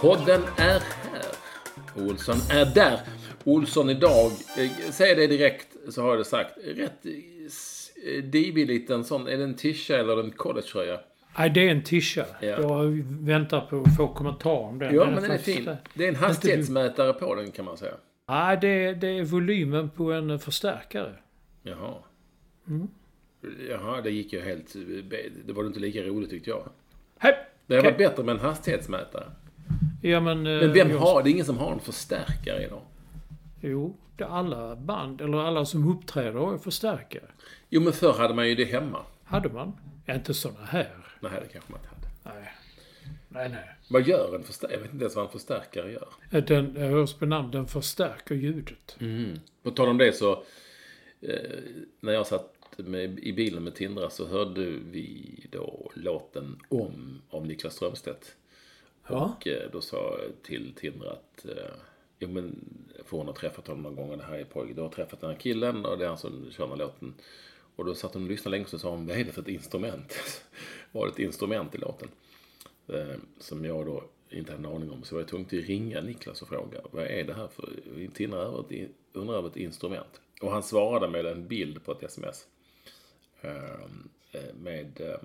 Podden är här. Olsson är där. Olsson idag, eh, säg det direkt så har jag det sagt, rätt eh, divig liten sån, är det en tisha eller en collegetröja? Nej, det är en tisha. Ja. Jag väntar på att få kommentar om den. Ja, men den är fin. Det är en hastighetsmätare på den kan man säga. Nej, det, det är volymen på en förstärkare. Jaha. Mm. Jaha, det gick ju helt... Det var inte lika roligt tyckte jag. Hej! Det hade varit bättre med en hastighetsmätare. Ja, men... eh, Men vem jag- har... Det är ingen som har en förstärkare idag. Jo, det är alla band, eller alla som uppträder har förstärkare. Jo, men förr hade man ju det hemma. Hade man? Ja, inte såna här. Nej, det kanske man inte hade. Nej. Nej, nej. Vad gör en förstärkare? Jag vet inte ens vad en förstärkare gör. Eh, Den jag hörs på namn, den förstärker ljudet. Mm. På tal om det så, eh, när jag satt med, i bilen med Tindra så hörde vi då låten Om av Niklas Strömstedt. Ja. Och eh, då sa jag till Tindra att eh, ja, men för hon har träffat honom några gånger, det här är pojken. Du har träffat den här killen och det är han som kör den här låten. Och då satt hon och lyssnade länge och så sa hon, vad är det för ett instrument? Var det ett instrument i låten? Eh, som jag då inte hade en aning om. Så var jag tvungen att ringa Niklas och fråga, vad är det här för, Tindra undrar över ett instrument. Och han svarade med en bild på ett sms. Eh, eh med,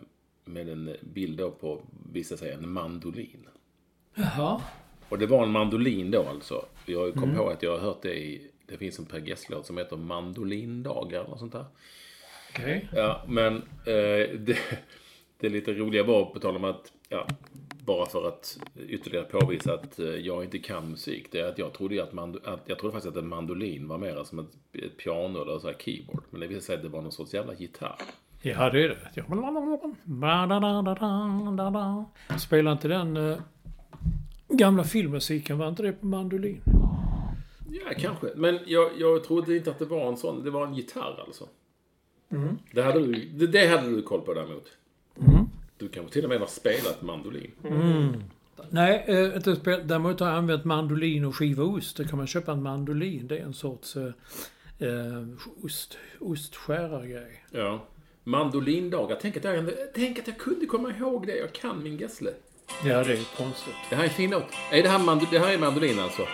med en bild då på, visade sig, en mandolin. Jaha. Och det var en mandolin då alltså. Jag kom Mm. på att jag har hört det i, det finns en Per Gessle-låt som heter Mandolindagar eller sånt där. Okej. Ja, men eh, det, det lite roliga var på tal om att, ja, bara för att ytterligare påvisa att eh, jag inte kan musik. Det är att jag trodde, att, mand- att, jag trodde faktiskt att en mandolin var mer som ett, ett piano eller så här keyboard. Men det visade sig att det var någon sorts jävla gitarr. Ja, det är det. Spelar inte den eh, gamla filmmusiken, var inte det på mandolin? Ja, kanske. Men jag, jag trodde inte att det var en sån. Det var en gitarr alltså. Det, hade du, det, det hade du koll på däremot. Du kanske till och med har spelat mandolin. Nej, eh, inte spel, däremot har jag använt mandolin och skiva ost. Då kan man köpa en mandolin. Det är en sorts eh, eh, ost, ostskärargrej. Ja. Mandolindagar. Tänk att, jag, tänk att jag kunde komma ihåg det. Jag kan min Gessle. Ja, det är konstigt. Det här är fin låt. Är det, här det här är mandolin alltså?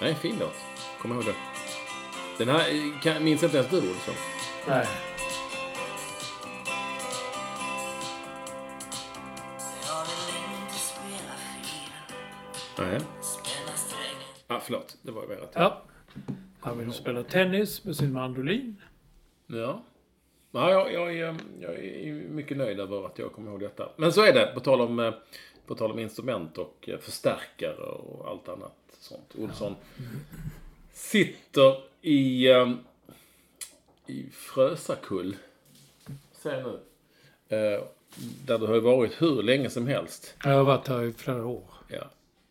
Nej, fin låt. Kom ihåg det. Den här eh, kan, minns inte ens du, Olsson. Nej. Nej. Ah, förlåt. Det var ju mer att... Ja. Han vill spela tennis med sin mandolin. Ja. Ja, jag, jag, är, jag är mycket nöjd över att jag kommer ihåg detta. Men så är det, på tal om, eh, på tal om instrument och eh, förstärkare och allt annat sånt. Olsson sitter i, eh, i Frösakull. Säg nu. Eh, Där du har varit hur länge som helst. Jag har varit här i flera år. Ja.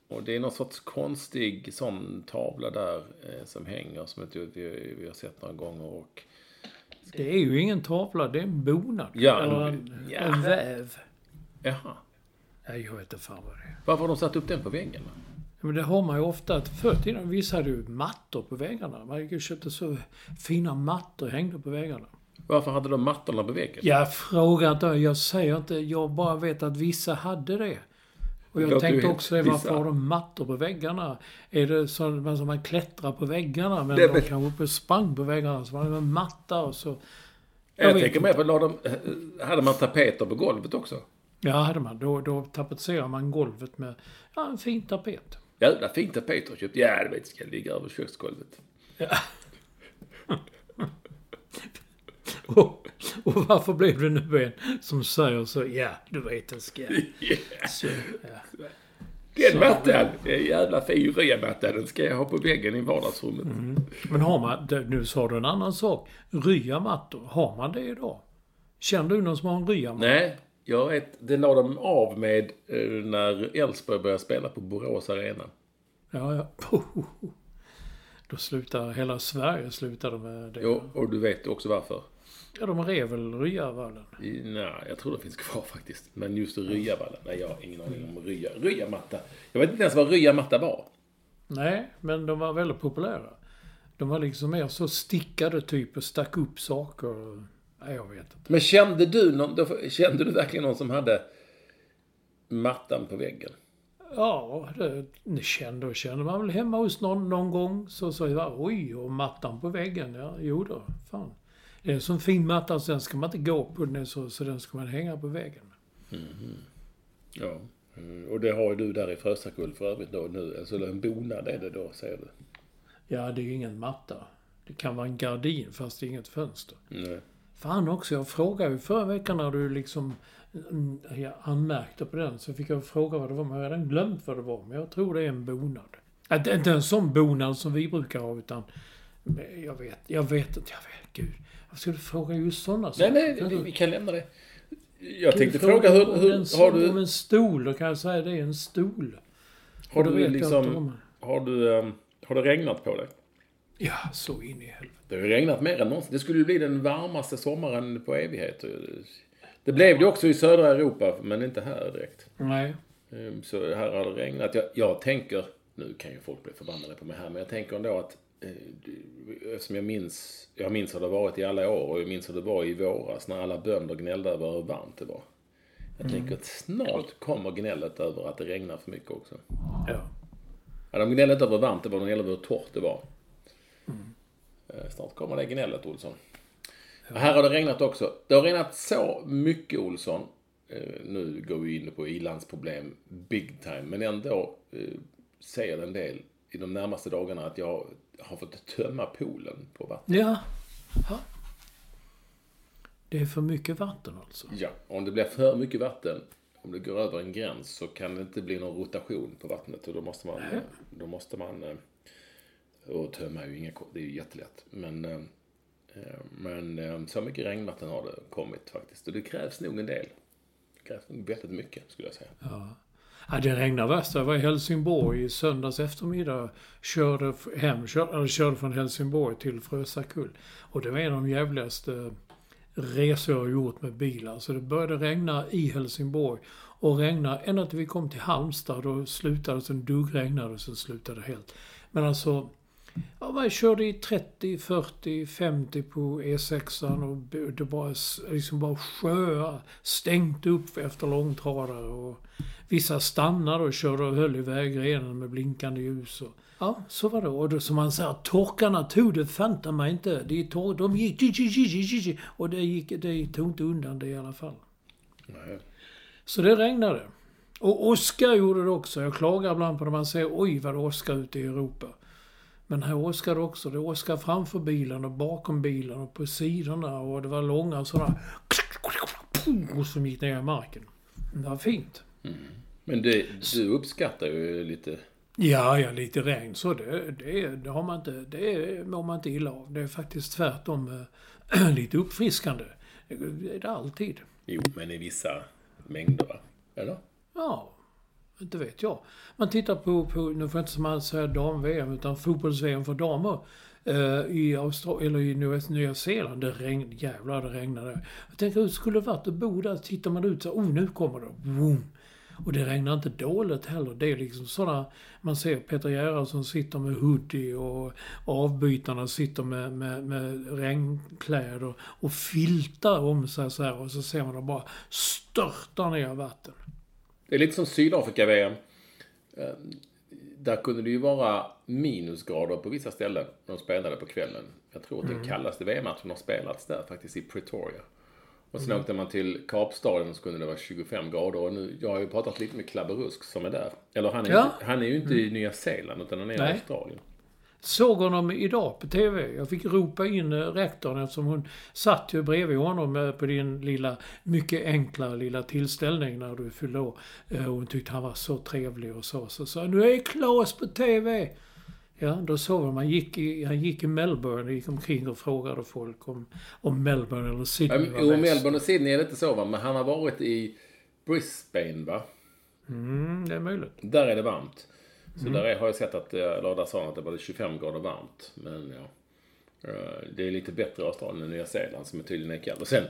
Och det är någon sorts konstig sån tavla där eh, som hänger som inte vi, vi har sett några gånger. Och, Det är ju ingen tavla, det är en bonad. Ja, Eller en, ja. en väv. jaha. Nej, jag vet inte fan vad det är. Varför har de satt upp den på väggen? Men det har man ju ofta. Förr i tiden, vissa hade ju mattor på väggarna. Man gick och köpte så fina mattor hängde på väggarna. Varför hade de mattorna på väggen? Jag frågar inte, jag säger inte, jag bara vet att vissa hade det. Och jag tänkte också det, varför har de mattor på väggarna? Är det så att man, som man klättrar på väggarna? Men Det de kanske och sprang på väggarna, så var det en matta och så... Jag, vet tänker mer på, la de, hade man tapeter på golvet också? Ja, hade man. Då, då tapetserar man golvet med ja, en fin tapet. Jävla fin tapet har köpt. Ja, det vet ska ligga över köksgolvet. Och, och varför blev det nu en som säger så, ja, du vet en ska. Så, ja. Den mattan, den jävla fin ryamatta, den ska jag ha på väggen i vardagsrummet. Men har man, nu sa du en annan sak. Ryamattor, har man det idag? Känner du någon som har en ryamatta? Nej, jag vet, det la de av med eh, när Elfsborg började spela på Borås Arena. Ja, ja. Då slutar hela Sverige slutade med det. Jo, och du vet också varför. Ja, de rev väl Ryavallen. Nej, jag tror det finns kvar faktiskt. Men just Ryavallen, nej jag har ingen aning om Rya. Ryamatta. Jag vet inte ens vad Ryamatta var. Nej, men de var väldigt populära. De var liksom mer så stickade typ och stack upp saker. Nej, jag vet inte. Men kände du, någon, kände du verkligen någon som hade mattan på väggen? Ja, det kände och kände man väl hemma hos någon någon gång. Så sa jag, oj, och mattan på väggen. Ja, jo då, fan. Det är en sån fin matta så den ska man inte gå på. Den så, så den ska man hänga på väggen. Ja. Mm, Och det har ju du där i Frösakull för övrigt då nu. Alltså en bonad är det då, säger du? Ja, det är ju ingen matta. Det kan vara en gardin fast det är inget fönster. Nej. Fan också, jag frågade ju förra veckan när du liksom mm, jag anmärkte på den så fick jag fråga vad det var, men jag hade glömt vad det var. Men jag tror det är en bonad. Det är inte en sån bonad som vi brukar ha utan jag vet, jag vet inte, jag vet, gud. Jag skulle fråga just sådana Nej, nej, Kan vi, du- vi kan lämna det. Jag kan tänkte du fråga hur, om en, hur har Om du, en stol, då kan jag säga det är en stol. har du liksom, om- har du, ehm, har det regnat på dig? Ja, så in i helvete. Det har ju regnat mer än någonsin. Det skulle ju bli den varmaste sommaren på evigheter. Det blev det också i södra Europa, men inte här direkt. Nej. Ehm, Så här har det regnat. Jag, jag tänker, nu kan ju folk bli förbannade på mig här, men jag tänker ändå att eftersom jag minns, jag minns hur det varit i alla år och jag minns hur det var i våras när alla bönder gnällde över hur varmt det var. Jag tänker att snart kommer gnället över att det regnar för mycket också. Ja. Ja, de gnällde inte över hur varmt det var, de gnällde över hur torrt det var. Eh, Snart kommer det gnället, Olsson. Och Här har det regnat också. Det har regnat så mycket, Olsson. Eh, Nu går vi in på ilandsproblem big time, men ändå eh, säger en del i de närmaste dagarna att jag har fått tömma poolen på vatten. Ja. ja. Det är för mycket vatten alltså. Ja, om det blir för mycket vatten, om det går över en gräns så kan det inte bli någon rotation på vattnet och då måste man, då måste man eh, och tömma är ju inga, det är ju jättelätt. Men, eh, eh, men så mycket regnvatten har det kommit faktiskt och det krävs nog en del. Det krävs nog väldigt mycket skulle jag säga. Ja, det regnade värst. Jag var i Helsingborg i söndags eftermiddag. Körde hem, körde, eller körde från Helsingborg till Frösakull. Och det var en av de jävligaste eh, resor jag har gjort med bilar. Så alltså, det började regna i Helsingborg. Och regna ända till vi kom till Halmstad. Då slutade det, sen duggregnade och sen slutade det helt. Men alltså, Ja, man körde i 30, 40, 50 på E6 och det bara, liksom bara sjöar stängt upp efter långtradare. Och vissa stannade och körde och höll i vägrenen med blinkande ljus. Och, ja, så var det. Och då, som man säger, torkarna tog det fanta mig inte. De, tor- de gick... Och det, gick, det tog inte undan det i alla fall. Nej. Så det regnade. Och åska gjorde det också. Jag klagar ibland på när man säger oj vad det åskar ute i Europa. Men här åskar det också. Det åskar framför bilen och bakom bilen och på sidorna och det var långa sådana som gick ner i marken. Det var fint. Men det, du uppskattar ju lite, Ja, ja, lite regn så det, det, det har man inte, det mår man inte illa av. Det är faktiskt tvärtom eh, lite uppfriskande. Det är det alltid. jo men i vissa mängder va? Eller? Ja. Inte vet jag. Man tittar på, på nu får jag inte man säga dam-VM, utan fotbolls-VM för damer. eh, I Australien, eller i Nya- Nya Zeeland. Det regnade, jävlar det regnade. Jag tänker hur skulle det varit att bo där? Tittar man ut så, oh nu kommer det. Boom. Och det regnar inte dåligt heller. Det är liksom sådana, man ser Peter Gerhardsson sitter med hoodie och avbytarna sitter med, med, med regnkläder och filtar om sig så här och så ser man det bara störta ner vatten. Det är lite som Sydafrika-VM. Eh, Där kunde det ju vara minusgrader på vissa ställen när de spelade på kvällen. Jag tror att den kallaste VM-matchen har spelats där faktiskt i Pretoria. Och sen åkte man till Kapstaden så kunde det vara 25 grader. Och nu, jag har ju pratat lite med Klabbe Rusk som är där. Eller han är, Ja. inte, han är ju inte i Nya Zeeland utan han är i. Australien. Såg honom idag på TV. Jag fick ropa in eh, rektorn eftersom hon satt ju bredvid honom eh, på din lilla, mycket enkla lilla tillställning när du fyllde år. Eh, Och hon tyckte han var så trevlig och så. Så sa nu är Claes på TV! Ja, då såg man. Han gick i, han gick i Melbourne, gick omkring och frågade folk om, om Melbourne eller Sydney var Jo, bäst. Melbourne och Sydney är det inte så va? Men han har varit i Brisbane va? Mm, det är möjligt. Där är det varmt. Så där är, har jag sett att, eh, eller där sa han att det var 25 grader varmt. Men ja. Eh, Det är lite bättre i Australien än Nya Zeeland som är tydligen är kallt. Och sen,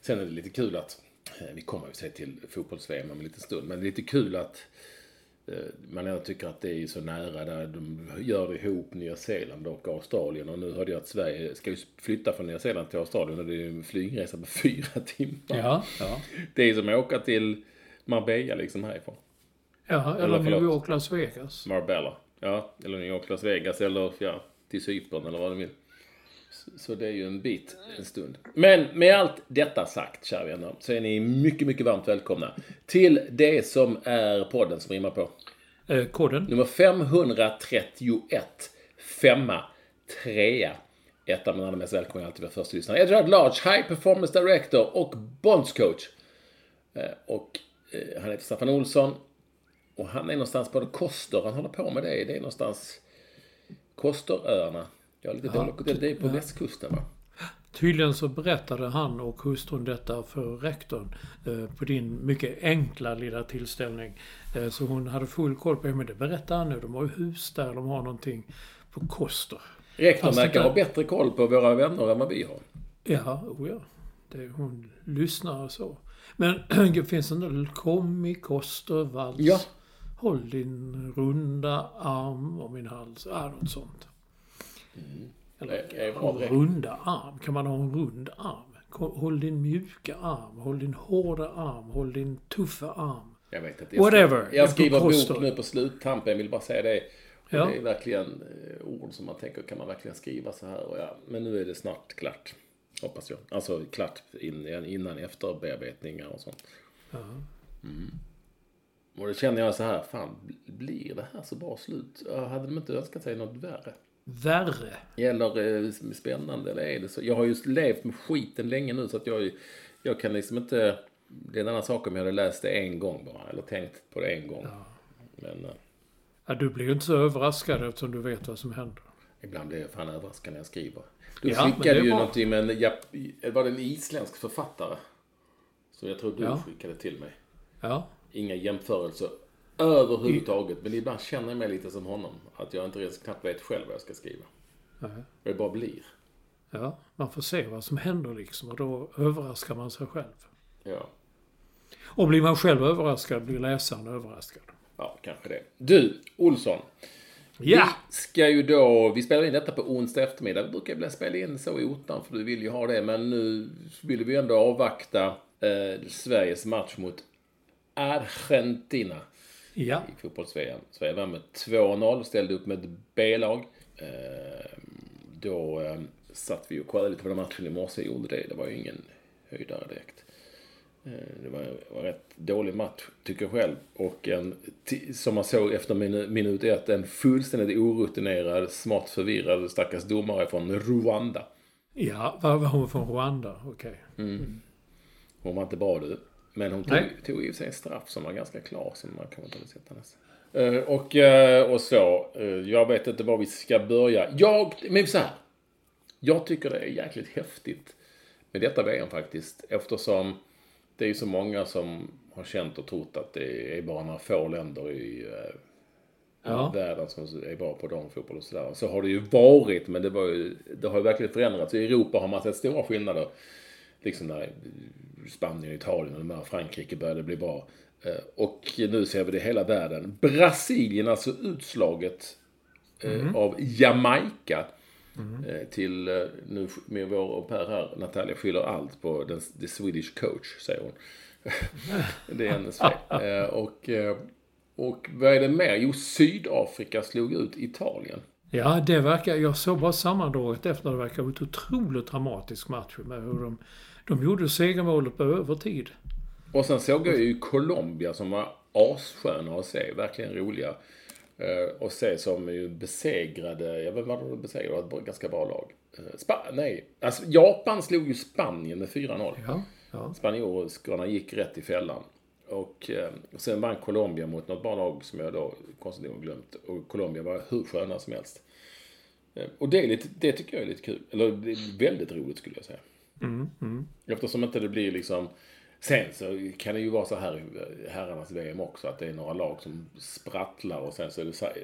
sen är det lite kul att, eh, vi kommer ju se till fotbolls-VM om en liten stund, men det är lite kul att eh, man ändå tycker att det är så nära där de gör det ihop Nya Zeeland och Australien. Och nu hörde jag att Sverige ska ju flytta från Nya Zeeland till Australien och det är ju en flygresa på fyra timmar. Ja, ja. Det är som att åka till Marbella liksom härifrån. Ja, eller, Eller New. York, Las Vegas. Marbella. Ja, eller New York, Las Vegas eller ja, till Cypern eller vad du vill. Så, så det är ju en bit, en stund. Men med allt detta sagt, kära vänner, så är ni mycket, mycket varmt välkomna till det som är podden som rimmar på. Eh, koden? Nummer 531, femma, trea. Ett av mina mest välkomna alltid var första lyssnare. Edward Large, High Performance Director och Bondscoach. Eh, Och eh, han heter Staffan Olsson. Och han är någonstans på Koster. Han håller på med det. Det är någonstans Kosteröarna. Jag är lite dålig på det. Är på västkusten va? Tydligen så berättade han och hustrun detta för rektorn eh, på din mycket enkla lilla tillställning. Eh, så hon hade full koll på det. Men det berättar han nu. De har ju hus där. De har någonting på Koster. Rektorn verkar ha bättre koll på våra vänner än vad vi har. Ja, oh ja. Det, hon lyssnar och så. Men det finns en del kom i Koster vals. Ja. Håll din runda arm om min hals. Ja, något sånt. Eller, är bra direkt. runda arm. Kan man ha en rund arm? Håll din mjuka arm. Håll din hårda arm. Håll din tuffa arm. Jag vet inte. Jag Whatever. Skriver, jag skriver bok nu på sluttampen. Jag vill bara säga det. Ja. Det är verkligen eh, ord som man tänker, kan man verkligen skriva så här? Och ja, men nu är det snart klart. Hoppas jag. Alltså klart in, innan efterbearbetningar och sånt. Mm. Och då känner jag så här, fan, blir det här så bra slut? Jag hade de inte önskat sig något värre? Värre. Eller eh, spännande, eller är det så? Jag har just levt med skiten länge nu så att jag, jag kan liksom inte... Det är en annan sak om jag hade läst det en gång bara, eller tänkt på det en gång. Men eh, Ja, du blir ju inte så överraskad eftersom du vet vad som händer. ibland blir jag fan överraskad när jag skriver. Du Ja, skickade ju bra. någonting med en, Jap- var det en isländsk författare? Så jag tror du Ja. skickade till mig. Ja. Inga jämförelser överhuvudtaget. Men ibland känner jag mig lite som honom. Att jag inte ens knappt vet själv vad jag ska skriva. Nej. Det bara blir. Ja, man får se vad som händer liksom och då överraskar man sig själv. Ja. Och blir man själv överraskad blir läsaren överraskad. Ja, kanske det. Du, Olsson. Ja! Vi ska ju då, vi spelar in detta på onsdag eftermiddag. Vi brukar väl spela in så i ottan för du vill ju ha det. Men nu vill vi ändå avvakta eh, Sveriges match mot Argentina Ja. i fotbolls-VM. Sverige vann med 2-0, ställde upp med ett B-lag. Eh, då eh, satt vi och kollade lite på den matchen i morse, gjorde det. Det var ju ingen höjdare direkt. Eh, Det var, en rätt dålig match, tycker jag själv. Och en, som man såg efter minu- minut ett, en fullständigt orutinerad, smått förvirrad stackars domare från Rwanda. Ja, var, var hon från Rwanda? Okej. Hon var inte bra du. Men hon tog, tog i sig en straff som var ganska klar, som man kan inte sätta nästan. Eh, och, eh, och så, eh, jag vet inte var vi ska börja. Jag, men så här. Jag tycker det är jäkligt häftigt med detta VM faktiskt. Eftersom det är ju så många som har känt och trott att det är bara några få länder i Ja. världen som är bra på damfotboll och sådär. Så har det ju varit, men det, var ju, det har ju verkligen förändrats. I Europa har man sett stora skillnader. Liksom när Spanien, Italien och de här Frankrike började bli bra. Eh, Och nu ser vi det i hela världen. Brasilien, alltså utslaget eh, av Jamaica. eh, Till, nu med vår au pair här, Natalia, skyller allt på den, the Swedish coach, säger hon. det är hennes fel. Och, och vad är det mer? Jo, Sydafrika slog ut Italien. Ja, det verkar... Jag såg bara sammandraget efter. Det verkar vara ett otroligt dramatisk match med hur de... De gjorde segermålet på övertid. Och sen såg jag ju Colombia som var assköna att se, verkligen roliga. Eh, och se som ju besegrade, jag vet inte vad de besegrade, det var ett ganska bra lag. Eh, Spa, nej, alltså Japan slog ju Spanien med 4-0. Ja, ja. Spanjorerna gick rätt i fällan. Och, eh, och sen vann Colombia mot något bra lag som jag då konstigt nog glömt. Och Colombia var hur sköna som helst. Eh, och det, är lite, det tycker jag är lite kul. Eller det är väldigt roligt skulle jag säga. Eftersom inte det blir liksom... Sen så kan det ju vara så här i herrarnas VM också, att det är några lag som sprattlar och sen så är det så här,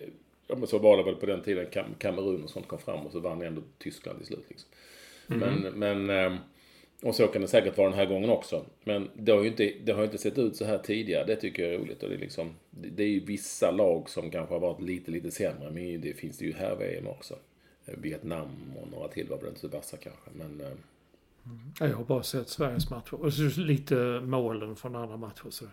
Ja men så var det väl på den tiden Kam- Kamerun och sånt kom fram och så vann ändå Tyskland i slut liksom. Men, men... Och så kan det säkert vara den här gången också. Men det har ju inte, det har inte sett ut så här tidigare. Det tycker jag är roligt. Och det, är liksom, det är ju vissa lag som kanske har varit lite, lite sämre. Men det finns det ju här VM också. Eh, Vietnam och några till var väl inte så vassa kanske. Men eh, mm. Jag har bara sett Sveriges matcher. Och så lite målen från andra matcher. Så.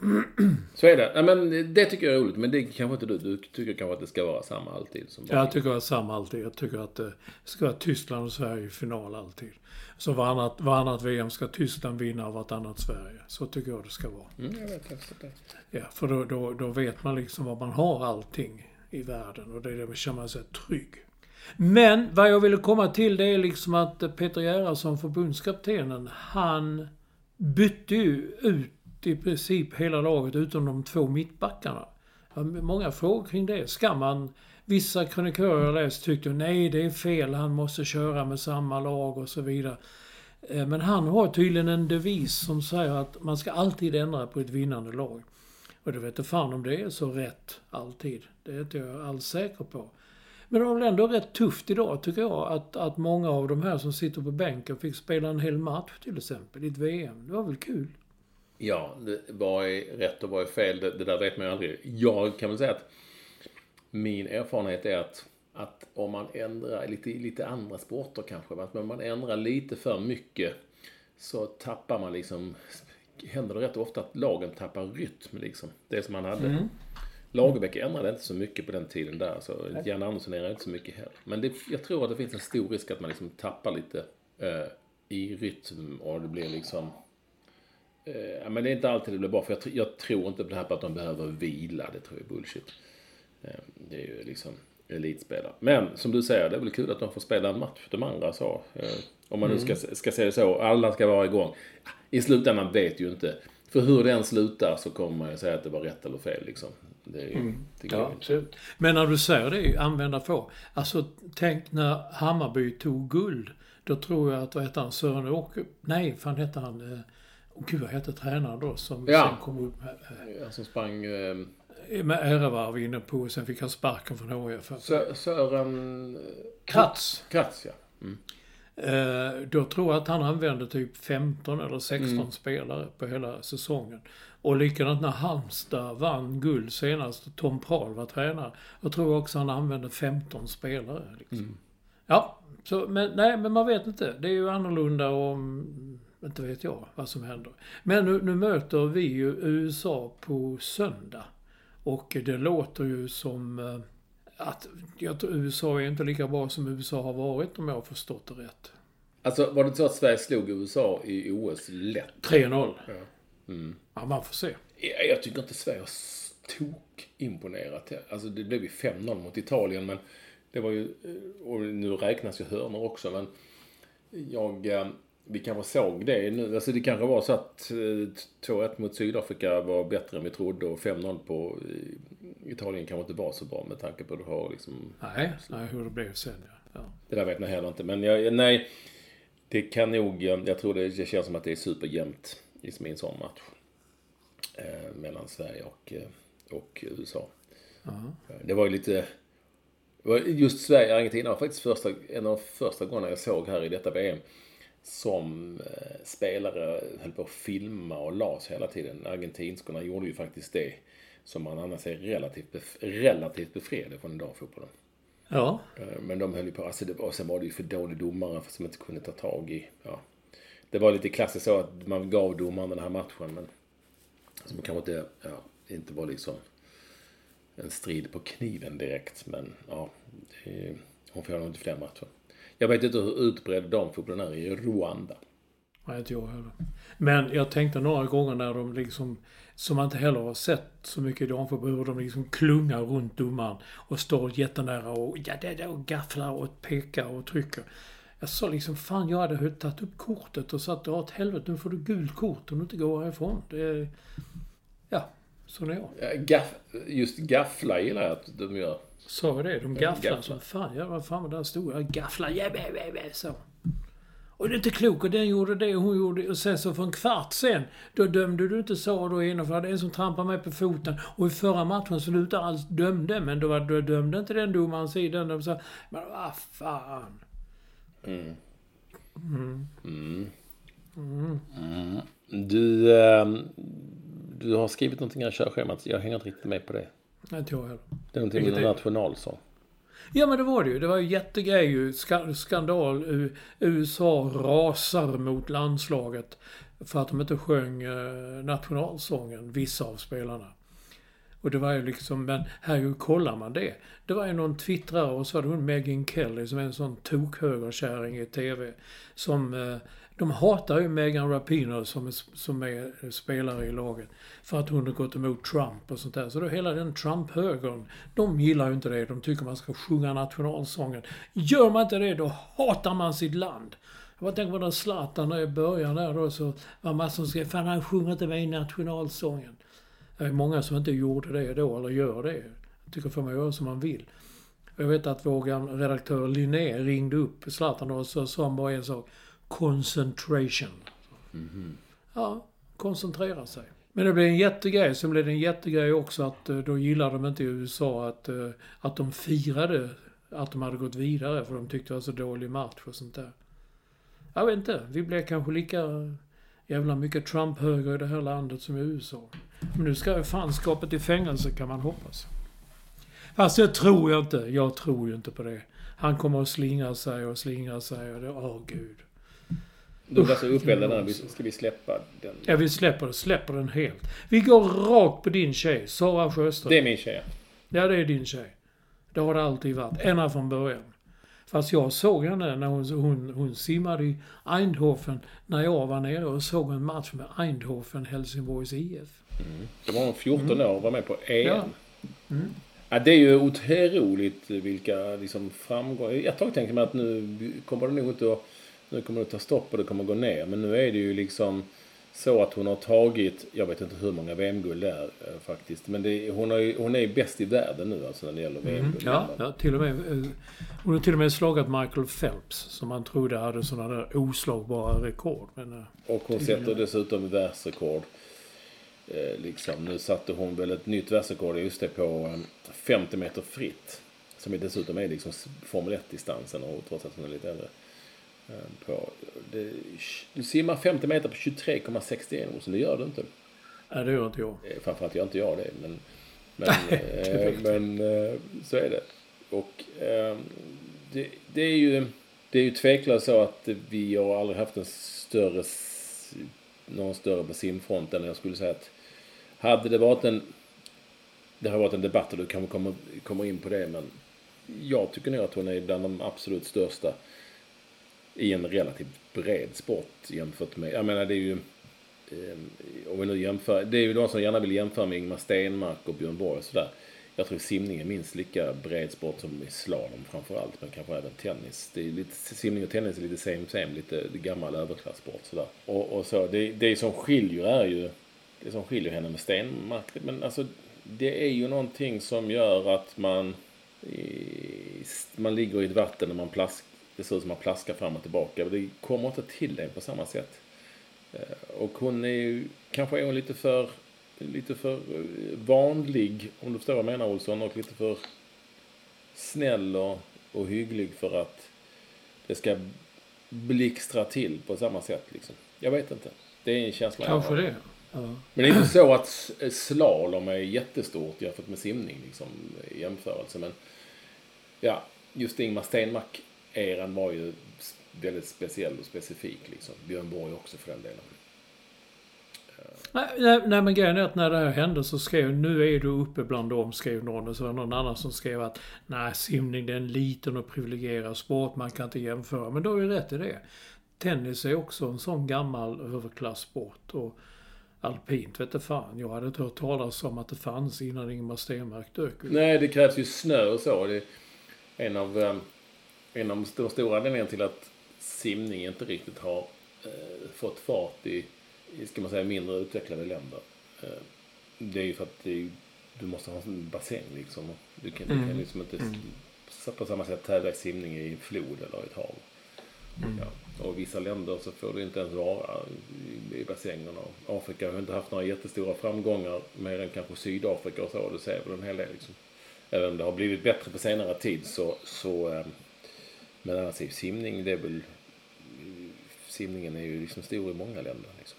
så är det. Nej, men det tycker jag är roligt. Men det kanske inte du. Du tycker kanske att det ska vara samma alltid. Som Jag tycker att samma alltid. Jag tycker att det ska vara Tyskland och Sverige i final alltid. Så varannat, varannat VM ska Tyskland vinna och vartannat Sverige. Så tycker jag det ska vara. Mm, jag vet också det. Ja, för då, då, då vet man liksom var man har allting i världen och det är det man känner sig trygg. Men vad jag ville komma till det är liksom att Peter Gerhardsson, förbundskaptenen, han bytte ju ut i princip hela laget utom de två mittbackarna. Många frågor kring det. Ska man... Vissa krönikörer jag läst tyckte nej det är fel, han måste köra med samma lag och så vidare. Eh, men han har tydligen en devis som säger att man ska alltid ändra på ett vinnande lag. Och det vet inte fan om det är så rätt alltid. Det är inte jag alls säker på. Men det var väl ändå rätt tufft idag tycker jag att, att många av de här som sitter på bänken fick spela en hel match till exempel i ett VM. Det var väl kul? Ja, vad är rätt och vad är fel? Det, det där vet man ju aldrig. Jag kan väl säga att min erfarenhet är att, att om man ändrar lite, lite andra sporter kanske, men om man ändrar lite för mycket så tappar man liksom, händer det rätt ofta att lagen tappar rytm liksom. Det som man hade. Lagerbäck ändrade inte så mycket på den tiden där, så Jan Andersson ändrade inte så mycket heller. Men det, jag tror att det finns en stor risk att man liksom tappar lite eh, i rytm och det blir liksom Eh, Ja, men det är inte alltid det blir bra. För jag, jag tror inte på det här på att de behöver vila. Det tror jag är bullshit. Eh, Det är ju liksom elitspelare. Men som du säger, det är väl kul att de får spela en match. De andra så. eh, Om man nu ska, ska säga det så. Alla ska vara igång. I slutändan vet ju inte. För hur den slutar så kommer man ju säga att det var rätt eller fel liksom. Det, är ju, det inte. absolut. Men när du säger det, använda få. Alltså tänk när Hammarby tog guld. Då tror jag att, vad hette han, Sören Åke... Nej, fan hette han? Eh, Åh gud, vad hette tränaren då som Ja. sen kom upp med, Ja, som sprang... Eh, eh, med ärevarv inne på och sen fick han sparken från HIF. Sö- Sören... Kratz. Kratz, ja. Mm. Eh, då tror jag att han använde typ 15 eller 16 Mm. spelare på hela säsongen. Och likadant när Halmstad vann guld senast och Tom Prahl var tränare. Jag tror också han använde 15 spelare. Liksom. Mm. Ja, så, men, nej, men man vet inte. Det är ju annorlunda om... Inte vet jag vad som händer. Men nu, nu möter vi ju USA på söndag. Och det låter ju som eh, att jag USA är inte lika bra som USA har varit om jag har förstått det rätt. Alltså var det inte så att Sverige slog USA i OS lätt? 3-0. Ja. Mm. Ja, man får se. Jag, jag tycker inte Sverige har tok imponerat. Alltså det blev ju 5-0 mot Italien men det var ju, eh, och nu räknas ju hörnor också men jag, eh, vi kanske såg det nu. Alltså det kanske var så att eh, 2-1 mot Sydafrika var bättre än vi trodde och 5-0 på eh, Italien kanske inte var så bra med tanke på att har liksom Nej, nej hur det blev sen ja. ja. det där vet man heller inte. Men jag, nej, det kan nog, jag tror det, det känns som att det är superjämnt. liksom i en sån match. Eh, mellan Sverige och, eh, och USA. Eh, Det var ju lite... Just Sverige-Argentina var faktiskt första, en av första gångerna jag såg här i detta VM som eh, spelare höll på att filma och las hela tiden. Argentinskorna gjorde ju faktiskt det som man annars är relativt, bef- relativt befriade från damfotbollen. Ja, Eh, Men de höll ju på, alltså det, och sen var det ju för dålig domare för som inte kunde ta tag i, ja. Det var lite klassiskt så att man gav domaren den här matchen men som kanske inte, ja, inte var liksom en strid på kniven direkt men ja, det, hon får nog inte fler matcher. Jag vet inte hur utbredd damfotbollen är i Rwanda. Nej, inte jag heller. Men jag tänkte några gånger när de liksom, som man inte heller har sett så mycket i damfotboll, hur de liksom klungar runt domaren och står jättenära och, ja, det, det, och gafflar och pekar och trycker. Jag sa liksom, fan jag hade tagit upp kortet och sagt, åt helvete nu får du gult kort om du inte går härifrån. Det ja, så är jag. Ja, Gaff, just gaffla gillar jag att de gör. Sa jag det? De gafflar som fan. Ja, vad fan var där stod jag? Gafflar, ja, ja, ja, ja, så. Och det är inte klokt och den gjorde det och hon gjorde det. Och sen så för en kvart sen, då dömde du inte så då genomförde en som trampade mig på foten. Och i förra matchen inte alls dömde, men då, var, då dömde inte den domaren sidan. De sa, men vad fan. Du, eh, du har skrivit någonting i körschemat. Jag hänger inte riktigt med på det. Inte jag heller. Det är någonting med nationalsång. Ja men det var det ju. Det var ju jättegrej ju. Ska- Skandal. USA rasar mot landslaget för att de inte sjöng eh, nationalsången, vissa av spelarna. Och det var ju liksom, men herregud, kollar man det? Det var ju någon twittrare och så var det hon Megyn Kelly som är en sån tokhögerkärring i TV. Som, eh, de hatar ju Megan Rapinoe som är, som är spelare i laget. För att hon har gått emot Trump och sånt där. Så då hela den Trump-högern, de gillar ju inte det. De tycker man ska sjunga nationalsången. Gör man inte det, då hatar man sitt land. Jag bara tänker på när Zlatan i början där då så var massor som skrev Fan han sjunger inte med i nationalsången. Det är många som inte gjorde det då, eller gör det. Jag tycker får man göra som man vill. Jag vet att vår gamla redaktör Linné ringde upp Zlatan och så sa han bara en sak. Concentration. Ja, koncentrera sig. Men det blev en jättegrej. Sen blev det en jättegrej också att eh, då gillade de inte i USA att, eh, att de firade att de hade gått vidare för de tyckte det var så dålig match och sånt där. Jag vet inte. Vi blev kanske lika jävla mycket Trump-höger i det här landet som i USA. Men nu ska ju fanskapet i fängelse kan man hoppas. Fast det tror jag inte. Jag tror ju inte på det. Han kommer att slingra sig och slingra sig och det, åh gud. Du var så uppeldad där. Vi- Ska vi släppa den? Ja, vi släpper. Släpper den helt. Vi går rakt på din tjej, Sara Sjöström. Det är min tjej. Ja, det är din tjej. Det har det alltid varit. Ända från början. Fast jag såg henne när hon, hon, hon simmade i Eindhoven när jag var nere och såg en match med Eindhoven, Helsingborgs IF. Då var hon 14 år och var med på EM. Ja. Ja. det är ju otroligt vilka liksom, framgångar. Ett tag tänkte man att nu kommer det nog inte att... Nu kommer det ta stopp och det kommer gå ner. Men nu är det ju liksom så att hon har tagit, jag vet inte hur många VM-guld det är eh, faktiskt. Men det, hon, har hon är ju bäst i världen nu alltså när det gäller VM-guld. Ja, ja, till och med. eh, Hon har till och med slagit Michael Phelps som man trodde hade sådana där oslagbara rekord. Men eh, Och hon sätter dessutom världsrekord. Eh, liksom. Nu satte hon väl ett nytt världsrekord just det på eh, 50 meter fritt. Som dessutom är liksom Formel 1-distansen och trots att hon är lite äldre. Eh, på, det, du simmar 50 meter på 23,61 så det gör du inte. nej, det gör inte jag. Eh, Framförallt gör inte jag det. Men, men, eh, men så är det. Och eh, det, det är ju det är ju tveklöst så att vi har aldrig haft en större någon större på simfronten. Jag skulle säga att hade det varit en det har varit en debatt och du kanske kommer, kommer in på det men jag tycker nog att hon är bland de absolut största i en relativt bred sport jämfört med, jag menar det är ju eh, om vi nu jämför, det är ju de som gärna vill jämföra med Ingmar Stenmark och Björn Borg och sådär. Jag tror simning är minst lika bred sport som i slalom framförallt, men kanske även tennis. Det är lite, simning och tennis är lite same same, lite gammal överklassport sådär. Och, och så, det, det som skiljer är ju, det som skiljer henne med Stenmark, men alltså det är ju någonting som gör att man, man ligger i ett vatten och man plaskar det ser ut som man plaskar fram och tillbaka. Det kommer inte till det på samma sätt. Eh, och hon är ju, kanske är hon lite för, lite för eh, vanlig, om du förstår vad jag menar Olsson, och lite för snäll och, och hygglig för att det ska blixtra till på samma sätt liksom. Jag vet inte. Det är en känsla Kanske jag har. det. Ja. Men det är inte så att s- slalom är jättestort jämfört med simning liksom, i jämförelse. Men ja, just Ingmar Stenmark-eran var ju väldigt speciell och specifik. Liksom. Björn Borg också för den delen. Nej, nej, nej men grejen är att när det här hände så skrev, nu är du uppe bland dem, skrev någon. Och så var det någon annan som skrev att nej, simning det är en liten och privilegierad sport, man kan inte jämföra. Men då är ju rätt i det. Tennis är också en sån gammal överklasssport. Och alpint vet du fan, jag hade inte hört talas om att det fanns innan Ingemar Stenmark dök. Nej, det krävs ju snö och så. Det en av, en av de stora anledningarna till att simning inte riktigt har eh, fått fart i, i, ska man säga, mindre utvecklade länder. Eh, det är ju för att det du måste ha en bassäng liksom. Du kan, du kan liksom inte s- på samma sätt tävla i simning i en flod eller i ett hav. Ja. Och i vissa länder så får du inte ens vara i, i bassängerna. Afrika har inte haft några jättestora framgångar mer än kanske Sydafrika och så. Du ser väl en hel del liksom. Även om det har blivit bättre på senare tid så, så eh, men annars är simning det är väl simningen är ju liksom stor i många länder liksom.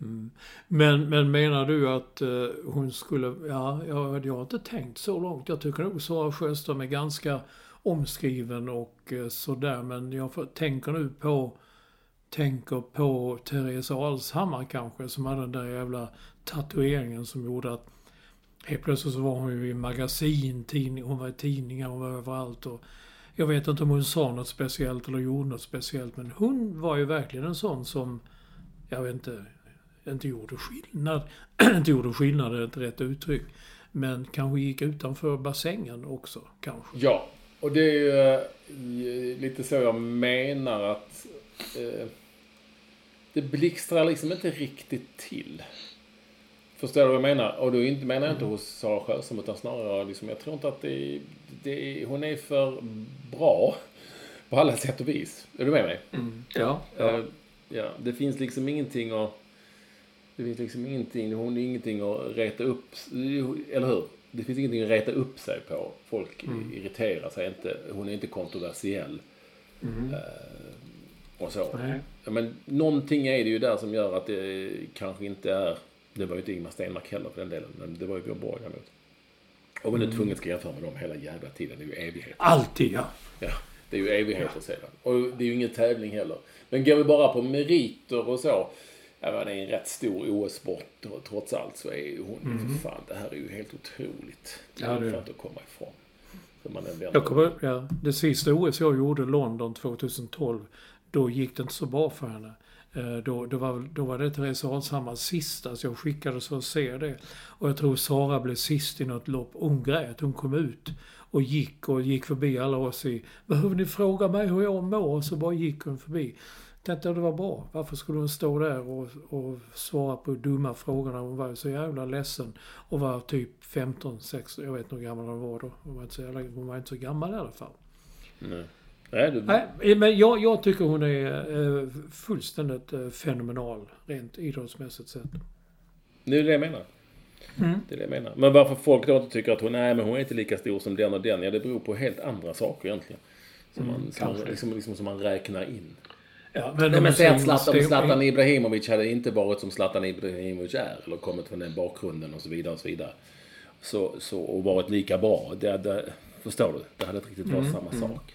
Mm. Men, men menar du att eh, hon skulle, ja, jag, jag har inte tänkt så långt. Jag tycker nog Sara Sjöström är ganska omskriven och eh, sådär. Men jag får, tänker nu på, tänker på Therese Alshammar kanske, som hade den där jävla tatueringen som gjorde att helt plötsligt så var hon ju i magasin, tidning, hon var i tidningar, hon var överallt. Och jag vet inte om hon sa något speciellt eller gjorde något speciellt, men hon var ju verkligen en sån som, jag vet inte, inte gjorde skillnad. inte gjorde skillnad är ett rätt uttryck. Men kanske gick utanför bassängen också, kanske. Ja, och det är ju eh, lite så jag menar att eh, det blixtrar liksom inte riktigt till. Förstår du vad jag menar? Och då inte, menar jag inte hos Sara Sjöström utan snarare liksom, jag tror inte att det det hon är för bra på alla sätt och vis. Är du med mig? Ja. Eh, ja, det finns liksom ingenting att... Det finns liksom ingenting, hon är ingenting att reta upp, eller hur? Det finns ingenting att reta upp sig på. Folk irriterar sig inte. Hon är inte kontroversiell. Eh, och så. Nej. Ja, men någonting är det ju där som gör att det kanske inte är... Det var ju inte Ingmar Stenmark heller för den delen, men det var ju Björn Borg däremot. Och man är tvungen ska jämföra med dem hela jävla tiden. Det är ju evighet. Alltid, ja. Ja, det är ju evigheter sedan. Och det är ju ingen tävling heller. Men går vi bara på meriter och så. Ja, men det är en rätt stor OS-sport och trots allt så är ju hon ju för fan, det här är ju helt otroligt. Det Ja, är det är det. att komma ifrån. Jag kommer, ja, det sista OS jag gjorde, London 2012, då gick det inte så bra för henne. Eh, då, då, var, då var det Therese Alshammars sista, så jag skickades för att se det. Och jag tror Sara blev sist i något lopp. Hon grät, hon kom ut och gick och gick förbi alla oss i Behöver ni fråga mig hur jag mår? Så bara gick hon förbi. Tänkte att det var bra. Varför skulle hon stå där och, och svara på dumma frågor när hon var så jävla ledsen och var typ 15, 16, jag vet inte hur gammal hon var då. Hon var inte så, jävla, hon var inte så gammal i alla fall. Nej. Nej, du, Nej, men jag, jag tycker hon är eh, fullständigt eh, fenomenal rent idrottsmässigt sett. det är det jag menar. Mm. Det är det jag menar. Men varför folk då inte tycker att hon, nej men hon är inte lika stor som den och den. Ja, det beror på helt andra saker egentligen. Som man, som, man, liksom, liksom, som man räknar in. Ja, Nej, om men att säger- Zlatan, Zlatan Ibrahimovic hade inte varit som Zlatan Ibrahimovic är, eller kommit från den bakgrunden och så vidare och så vidare. Så, så, och varit lika bra. Det hade, förstår du? Det hade inte riktigt varit samma sak.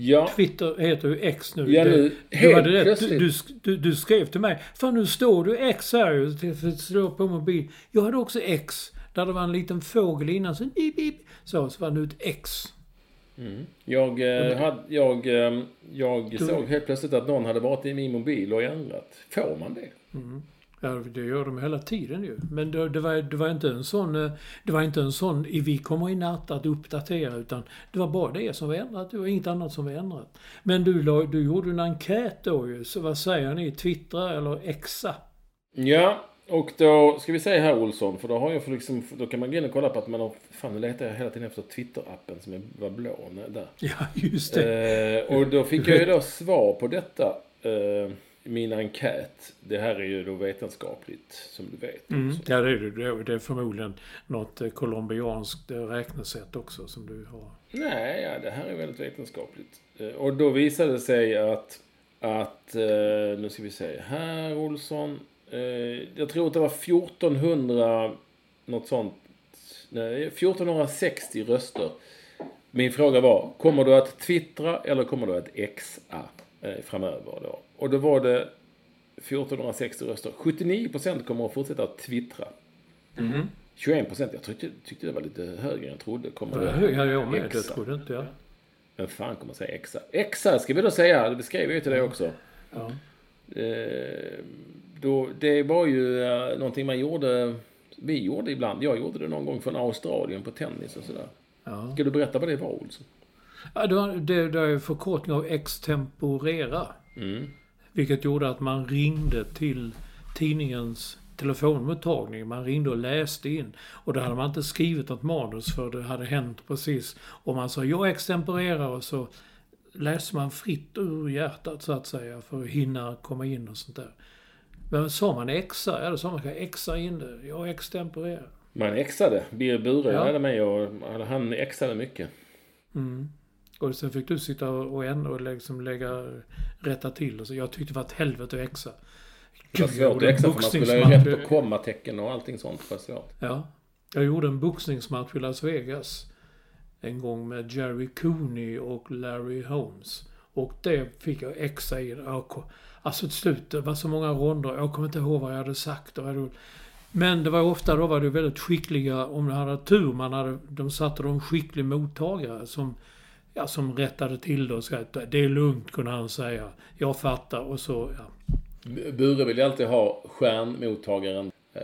Ja, Twitter heter ju X nu. Ja, nu, du, helt hade rätt. Du, du, du, du skrev till mig. Fan nu står du X här ju. Det står på mobil. Jag hade också X. Där det var en liten fågel innan. Så, bip, bip, så, så var det ett X. jag, eh, hade, jag, eh, jag Du- såg helt plötsligt att någon hade varit i min mobil och ändrat. Får man det? Ja, det gör de hela tiden ju. Men det, det, var, det var inte en sån... eh, Det var inte en sån i vi kommer i natt att uppdatera utan det var bara det som var ändrat. Det var inget annat som var ändrat. Men du, du gjorde en enkät då ju. Så vad säger ni? Twittra eller Xa? Ja, och då ska vi säga här Olsson, för då har jag för liksom, då kan man gå in och kolla på att man har, fan nu letar jag hela tiden efter Twitter-appen som är- var blå, där. Ja, just det. Eh, och då fick jag ju då svar på detta, eh, min enkät. Det här är ju då vetenskapligt, som du vet. Mm. Ja, det är det. Det är förmodligen något eh, colombianskt eh, räknesätt också som du har. Nej, ja, det här är väldigt vetenskapligt. Eh, Och då visade det sig att, att nu ska vi se, här Olsson, jag tror att det var 1400, något sånt, nej, 1460 röster. Min fråga var, kommer du att twittra eller kommer du att xa framöver då? Och då var det 1460 röster. 79% kommer att fortsätta att twittra. 21% jag tyckte, tyckte det var lite högre än jag trodde. Kommer det ja, jag med. Det trodde inte jag. Vem fan kommer att säga exa? Exa ska vi då säga, det skrev jag ju till dig också. Ja. Eh, då, det var ju eh, någonting man gjorde, vi gjorde ibland. Jag gjorde det någon gång från Australien på tennis och sådär. Ja. Ska du berätta vad det var Olsson? Ja, det, var, det, det är förkortning av extemporera. Mm. Vilket gjorde att man ringde till tidningens telefonmottagning. Man ringde och läste in. Och då hade man inte skrivit något manus för det hade hänt precis. Och man sa jag extemporerar och så läste man fritt ur hjärtat så att säga för att hinna komma in och sånt där. Men sa man exa? Ja, då sa man exa in det. Jag extemporerar. Man exade. Birger Bure Ja. hade med och han exade mycket. Och sen fick du sitta och, ändra och liksom lägga, rätta till och så. Jag tyckte det var ett helvete att var Gud, jag gjorde en för man skulle ha ju boxningsmatch. rätt på kommatecken och allting sånt. Var svårt. Ja. Jag gjorde en boxningsmatch i Las Vegas. En gång med Jerry Cooney och Larry Holmes. Och det fick jag exa i. Alltså till slut, det var så många ronder. Jag kommer inte ihåg vad jag hade sagt. Men det var ofta, då var det väldigt skickliga, om man hade tur, man hade, de satte de skicklig mottagare som, ja, som rättade till det och sa att det är lugnt, kunde han säga. Jag fattar och så, ja. Bure vill ju alltid ha stjärnmottagaren. Eh.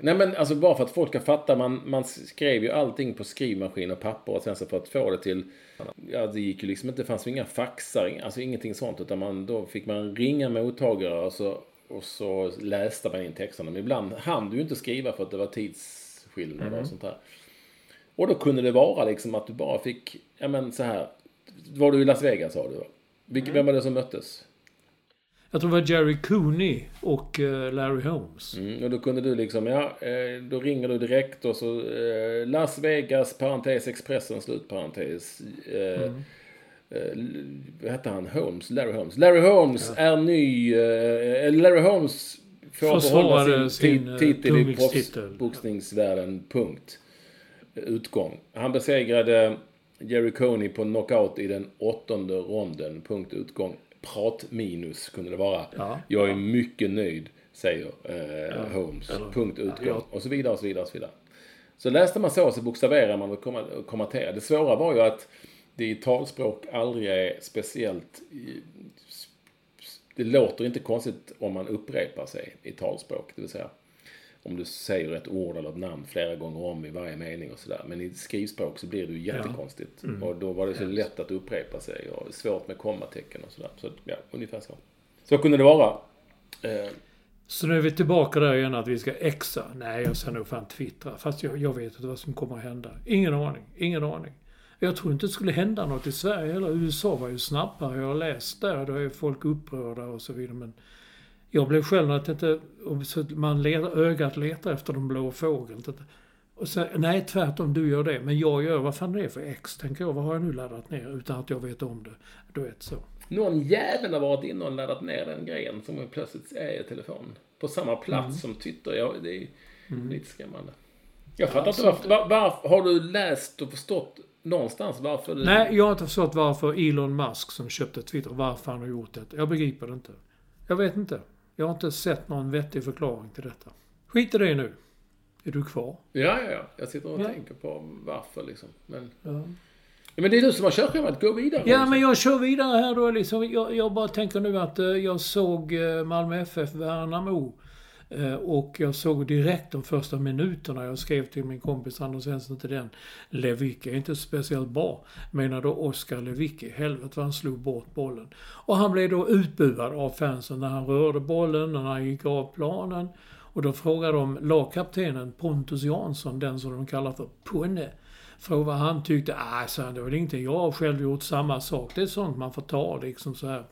Nej men alltså bara för att folk ska fatta. Man, man skrev ju allting på skrivmaskin och papper och sen så för att få det till... Ja det gick ju liksom inte. Det fanns ju inga faxar. Alltså ingenting sånt. Utan man, då fick man ringa mottagare och så, och så läste man in texterna. Men ibland hann du ju inte skriva för att det var tidsskillnad och sånt där. Och då kunde det vara liksom att du bara fick, ja men så här. Var du i Las Vegas sa du va? Vilka, Vem var det som möttes? Jag tror det var Jerry Cooney och eh, Larry Holmes. Mm, och då kunde du liksom, ja, eh, då ringer du direkt och så eh, Las Vegas, parentes, Expressen, slutparentes. Eh, eh, vad hette han? Holmes? Larry Holmes. Larry Holmes är ny, eh, Larry Holmes får behålla sin, sin, eh, ti- titel i proffsboxningsvärlden, punkt. Utgång. Han besegrade Jerry Coney på knockout i den åttonde ronden, punkt utgång. Prat minus kunde det vara. Ja. Jag är mycket nöjd, säger eh, Holmes. eller- Punkt utgång. ja. Och så vidare och så vidare och så vidare. Så läste man så så bokstaverar man och kommenterar. Det svåra var ju att det i talspråk aldrig är speciellt... Det låter inte konstigt om man upprepar sig i talspråk, det vill säga. Om du säger ett ord eller ett namn flera gånger om i varje mening och sådär. Men i skrivspråk så blir det ju jättekonstigt. Mm. Och då var det så lätt att upprepa sig och svårt med kommatecken och sådär. Så ja, ungefär så. Så kunde det vara. Eh. Så nu är vi tillbaka där igen att vi ska exa. Nej, jag ska nog fan twittra. Fast jag, jag vet inte vad som kommer att hända. Ingen aning. Ingen aning. Jag tror inte det skulle hända något i Sverige eller USA var ju snabbare. Jag har läst där, då är folk upprörda och så vidare. Men jag blev själv att inte, man letar, ögat letar efter den blå fågeln. Och så, nej, tvärtom, du gör det. Men jag gör, vad fan är det för X? Tänker jag, vad har jag nu laddat ner utan att jag vet om det? Du vet så. Någon jävel har varit inne och laddat ner den grejen som plötsligt är i telefonen. På samma plats mm. som Twitter. Ja, det är mm. lite skrämmande. Jag fattar inte varför, var, var, Har du läst och förstått någonstans varför? Du... Nej, jag har inte förstått varför Elon Musk som köpte Twitter, varför han har gjort det. Jag begriper det inte. Jag vet inte. Jag har inte sett någon vettig förklaring till detta. Skit i det nu. Är du kvar? Ja, ja, ja. Jag sitter och ja. tänker på varför liksom. Men... Ja. Men det är du som har körschemat. Gå vidare. Ja, liksom. men jag kör vidare här då liksom. Jag, jag bara tänker nu att uh, jag såg uh, Malmö FF Värnamo. Eh, och jag såg direkt de första minuterna. Jag skrev till min kompis Anders Svensson till den. Lewicki är inte speciellt bra. Menar då Oskar Lewicki. Helvete vad han slog bort bollen. Och han blev då utbuad av fansen när han rörde bollen, när han gick av planen. Och då frågade de lagkaptenen Pontus Jansson, den som de kallar för Punne frågade vad han tyckte. Ah, så det var väl ingenting. Jag har själv gjort samma sak. Det är sånt man får ta liksom så här.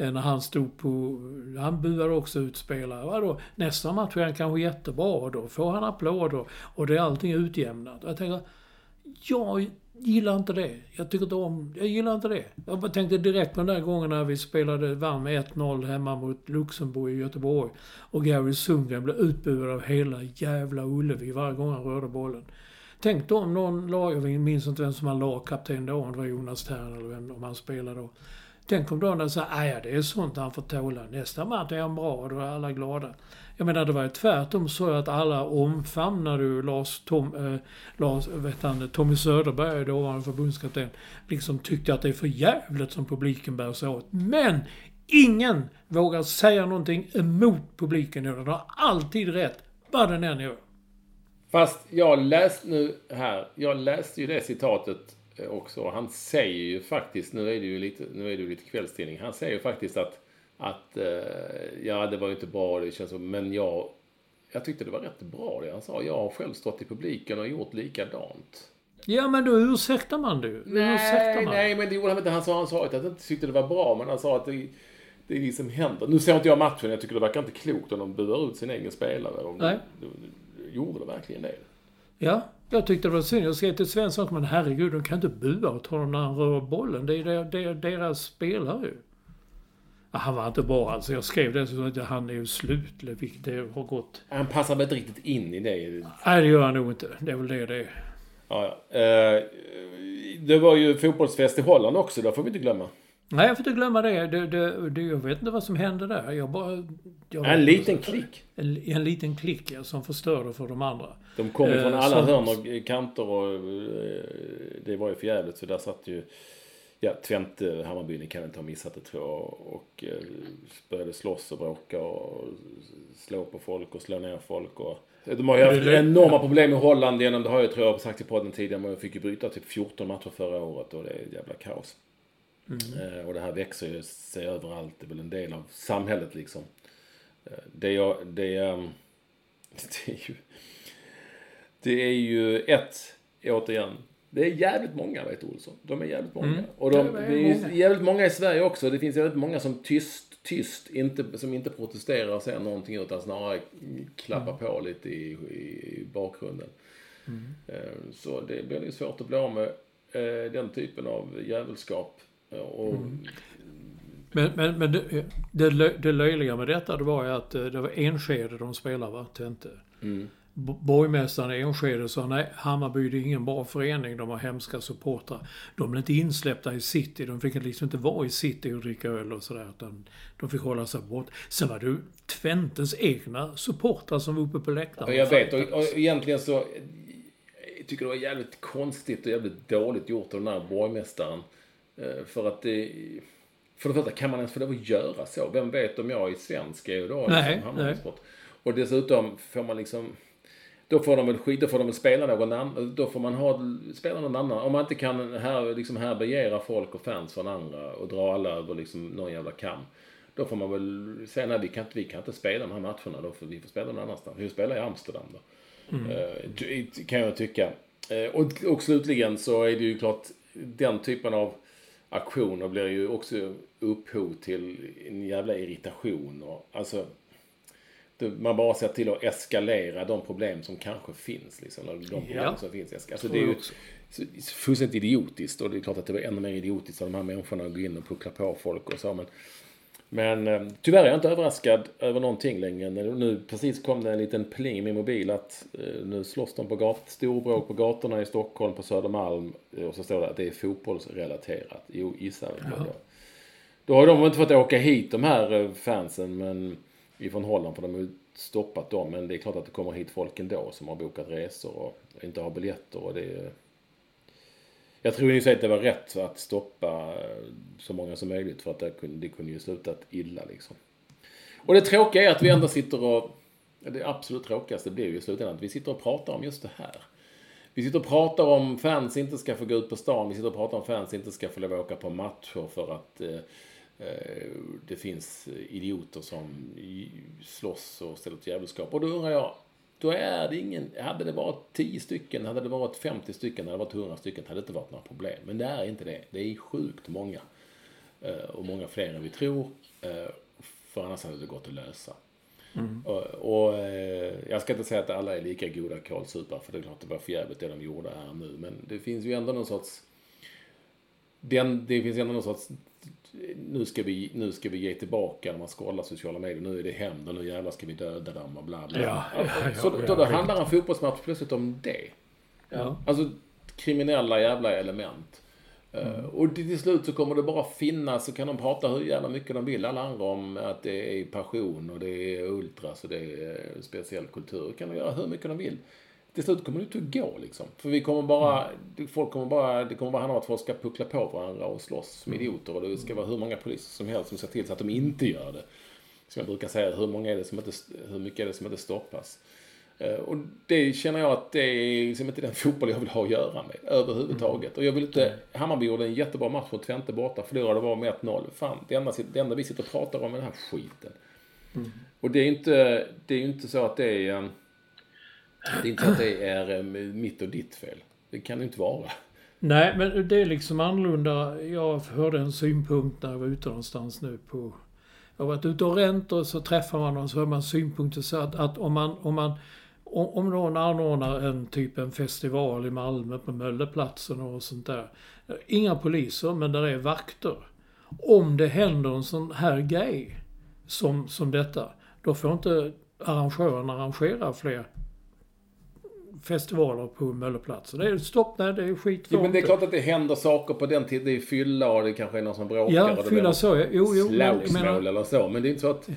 Eh, när han stod på... Han buade också ut spelare. Vadå? Nästa match är han kanske jättebra och då får han applåder. Och det är allting utjämnat. Jag tänker, jag gillar inte det. Jag tycker inte om... Jag gillar inte det. Jag tänkte direkt på den där gången när vi spelade, vann med 1-0 hemma mot Luxemburg i Göteborg. Och Gary Sundgren blev utbuad av hela jävla Ullevi varje gång han rörde bollen. Tänk då om någon lag, jag minns inte vem som var lagkapten då, om det var Jonas Tern eller vem, om han spelade då. Tänk om de sa, ah, ja det är sånt han får tåla. Nästa match är han bra och då är alla glada. Jag menar det var ju tvärtom så att alla omfamnade Lars, Tom, eh, Lars eh, vet han, Tommy Söderberg, dåvarande förbundskapten, liksom tyckte att det är för jävligt som publiken bär sig åt. Men ingen vågar säga någonting emot publiken. Den har alltid rätt, vad den än gör. Fast jag läste nu här, jag läste ju det citatet också. Han säger ju faktiskt, nu är det ju lite, nu är det ju lite kvällstidning. Han säger ju faktiskt att, att eh, ja det var ju inte bra, det känns som, men jag, jag tyckte det var rätt bra det han sa. Jag har själv stått i publiken och gjort likadant. Ja men då ursäktar man du. Nej, ursäktar man. nej men det gjorde han inte. Han sa, han sa att han inte tyckte det var bra, men han sa att det, det är det som händer. Nu ser inte jag matchen, jag tycker det verkar inte klokt om de buar ut sin egen spelare. Om nej. De, gjorde det verkligen det? Ja, jag tyckte det var synd. Jag skrev till Svensson, men herregud, de kan inte bua åt honom när han rör bollen. Det är, det, är deras spelare ju. Han var inte bra alltså. Jag skrev det så att han är ju slut, vilket det har gått. Han passar väl inte riktigt in i det? Nej, det gör han nog inte. Det är väl det det är. Ja, ja. Eh, det var ju fotbollsfest i Holland också, det får vi inte glömma. Nej, jag får inte glömma det. det, det, det jag vet inte vad som hände där. Jag bara... Jag en liten klick. En, en, liten klick, ja, som förstörde för de andra. De kom ju från eh, alla som, hörn och kanter och eh, det var ju förjävligt. Så där satt ju... Ja, Twente, Hammarby, kan inte ha missat det tror jag. Och eh, började slåss och bråka och slå på folk och slå ner folk. Och, de har ju haft enorma problem i Holland genom, det har jag tror jag sagt i podden tidigare, man fick ju bryta typ 14 matcher förra året och det är ett jävla kaos. Mm. Eh, och det här växer ju sig överallt. Det är väl en del av samhället liksom. Eh, det, är, det, det är ju... Det är ju ett, återigen. Det är jävligt många vet Olsson. De är jävligt många. Mm. Och de, det är, är jävligt många i Sverige också. Det finns jävligt många som tyst, tyst, inte, som inte protesterar och säger någonting utan snarare klappar mm. på lite i, i, bakgrunden. Mm. Eh, så det blir ju svårt att bli av med den typen av jävelskap. Och... Mm. Men, men, men det, det, det löjliga med detta det var ju att eh, det var Enskede de spelade va, Tente. Mm. Borgmästaren i Enskede sa nej, Hammarby det är ingen bra förening, de har hemska supportrar. De blev inte insläppta i city, de fick liksom inte vara i city och dricka öl och sådär. Utan de fick hålla sig bort. Sen var det Twentes egna supportrar som var uppe på läktaren. jag vet, och, och egentligen så jag tycker det var jävligt konstigt och jävligt dåligt gjort av den här borgmästaren. Eh, för att det... För det första, kan man ens få lov att göra så? Vem vet om jag är svensk är då nej, liksom, nej. Och dessutom får man liksom... Då får de väl skit, då får de väl spela någon annan, då får man ha, spela någon annan. Om man inte kan här, liksom härbärgera folk och fans från andra och dra alla över liksom någon jävla kam. Då får man väl säga nej vi kan inte, vi kan inte spela de här matcherna då, för vi får spela någon annanstans. Vi får spela i Amsterdam då. Mm. Eh, kan jag tycka. Eh, och, och slutligen så är det ju klart, den typen av aktioner blir ju också upphov till en jävla irritation. Och, alltså, man bara ser till att eskalera de problem som kanske finns. Liksom, de problem ja. som finns. Alltså, det är ju fullständigt idiotiskt. Och det är klart att det var ännu mer idiotiskt av de här människorna att gå in och puckla på folk och så. Men, men eh, tyvärr är jag inte överraskad över någonting längre. Nu precis kom det en liten pling i min mobil att eh, nu slåss de på gat, storbråk på gatorna i Stockholm på Södermalm. Eh, och så står det att det är fotbollsrelaterat. Jo, gissa. Ja. Då har de inte fått åka hit de här fansen men ifrån Holland för de har stoppat dem. Men det är klart att det kommer hit folk ändå som har bokat resor och inte har biljetter. Och det är, jag tror ju att det var rätt att stoppa eh, så många som möjligt för att det kunde, det kunde ju slutat illa liksom. Och det tråkiga är att vi ändå sitter och, det absolut tråkigaste blir ju i slutändan att vi sitter och pratar om just det här. Vi sitter och pratar om fans inte ska få gå ut på stan. Vi sitter och pratar om fans inte ska få lov att åka på matcher för att eh, eh det finns idioter som slåss och ställer till djävulskap. Och då undrar jag, då är det ingen, hade det varit 10 stycken, hade det varit 50 stycken, hade det varit 100 stycken, hade det inte varit några problem. Men det är inte det. Det är sjukt många. Eh, och många fler än vi tror. Eh, för annars hade det gått att lösa. Mm. Och, och, eh, jag ska inte säga att alla är lika goda kålsupare, för det är klart det var förjävligt det de gjorde här nu. Men det finns ju ändå någon sorts... Den, det finns ändå någon sorts nu ska, vi, nu ska vi ge tillbaka när man scrollar sociala medier. Nu är det hämnd och nu jävlar ska vi döda dem och bla bla. Ja, ja, ja, så då, då handlar en fotbollsmatch plötsligt om det. Ja. Alltså kriminella jävla element. Eh, mm. Uh, och till slut så kommer det bara finnas, så kan de prata hur jävla mycket de vill, alla andra, om att det är passion och det är ultras och det är speciell kultur. Det kan de göra hur mycket de vill till slut kommer det inte att gå liksom. För vi kommer bara, folk kommer bara, det kommer bara handla om att folk ska puckla på varandra och slåss som mm. idioter. Och det ska vara hur många poliser som helst som ser till så att de inte gör det. Som jag brukar säga, hur, många är det som inte, hur mycket är det som inte stoppas? Eh, och det känner jag att det är liksom inte den fotboll jag vill ha att göra med överhuvudtaget. Och jag vill inte, Hammarby gjorde en jättebra match mot Twente borta, förlorade bara med 1-0. Fan, det enda, det enda vi sitter och pratar om är den här skiten. Mm. Och det är inte, det är ju inte så att det är det är inte så att det är eh, mitt och ditt fel. Det kan det inte vara. Nej, men det är liksom annorlunda. Jag hörde en synpunkt när jag var ute någonstans nu på... Jag har varit ute och ränt och så träffar man någon så hör man synpunkter så att, att om man... Om man om någon anordnar en typ en festival i Malmö på Mölleplatsen och sånt där. Inga poliser, men där är vakter. Om det händer en sån här grej som, som detta, då får inte arrangören arrangera fler festivaler på Mölleplatsen. Det är stopp, nej det är skit. Jo, men det är klart att det händer saker på den tiden. Det är fylla och det kanske är någon som bråkar. Ja, fylla så ja. Jo, jo. Slagsmål eller så. Men det är inte så att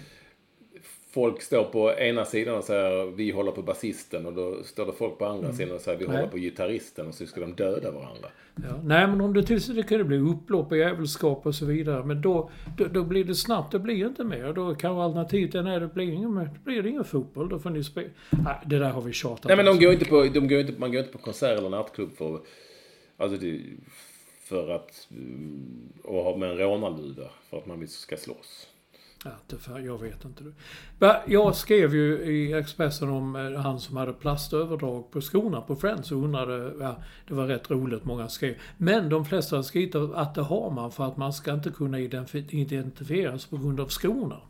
folk står på ena sidan och säger vi håller på basisten och då står det folk på andra mm. sidan och säger vi Nej. håller på gitarristen och så ska de döda varandra. Ja. Nej men om det till det kan det bli upplopp och jävelskap och så vidare. Men då, då, då, blir det snabbt, det blir inte mer. Då kanske alternativet är det blir ingen, det blir ingen fotboll. Då får ni spela. Nej det där har vi tjatat Nej men de går inte på, de går inte, man går inte på konsert eller nattklubb för Alltså det, för att, mm, och ha med en rånarluva för att man ska slåss. Ja, jag vet inte. Jag skrev ju i Expressen om eh, han som hade plastöverdrag på skorna på Friends och undrade, ja, det var rätt roligt, många skrev. Men de flesta har skrivit att det har man för att man ska inte kunna identifieras på grund av skorna.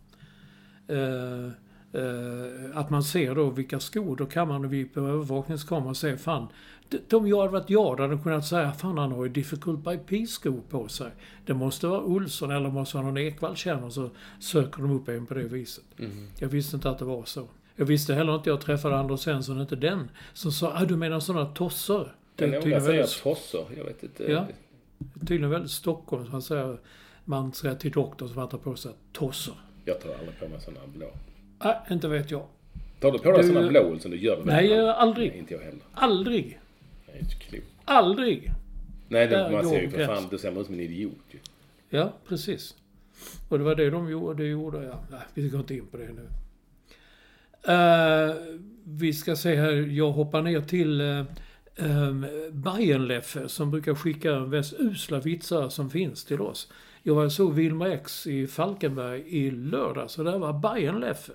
Uh, uh, att man ser då vilka skor, då kan man vid på övervakningskameran se, fan, de jag hade varit jag, hade kunnat säga fan han har ju Difficult by Peace-skor på sig. Det måste vara Olsson eller måste vara någon Ekwall känner så söker de upp en på det viset. Mm. Jag visste inte att det var så. Jag visste heller inte, jag träffade Anders Svensson, inte den, som sa ah, du menar sådana tossor? Det är tydligen säga tossor, jag vet inte. Ja. Tydligen väldigt Stockholm, han säger man ska till doktorn som man tar på sig tossor. Jag tar aldrig på mig sådana blå. Nej, inte vet jag. Tar du på dig sådana blå som du gör? Nej, aldrig. Nej, inte jag heller. Aldrig. Aldrig! Nej, det, man ser ju för fan, du ser man ut som en idiot ju. Ja, precis. Och det var det de gjorde, det gjorde jag. Nej, vi går inte in på det nu. eh, vi ska se här. Jag hoppar ner till eh, eh, Bajenleffe som brukar skicka de mest usla vitsar som finns till oss. Jag var såg Wilmer X i Falkenberg i lördags och där var Bajenleffe.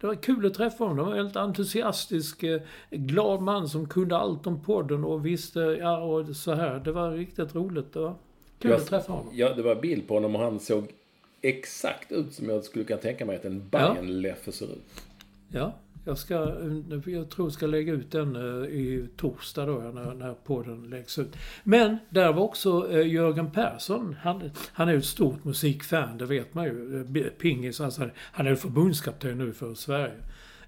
Det var kul att träffa honom. Det var en väldigt entusiastisk, eh, glad man som kunde allt om podden och visste, ja och så här. Det var riktigt roligt. Det var kul Jag- att träffa honom. Ja, det var bild på honom och han såg exakt ut som jag skulle kunna tänka mig att en Bajen-Leffe ser ut. Ja, jag, ska, jag tror jag ska lägga ut den eh, i torsdag då, när, när podden läggs ut. Men där var också eh, Jörgen Persson. Han, han är ju ett stort musikfan, det vet man ju. Eh, Pingis, alltså, han är förbundskapten nu för Sverige.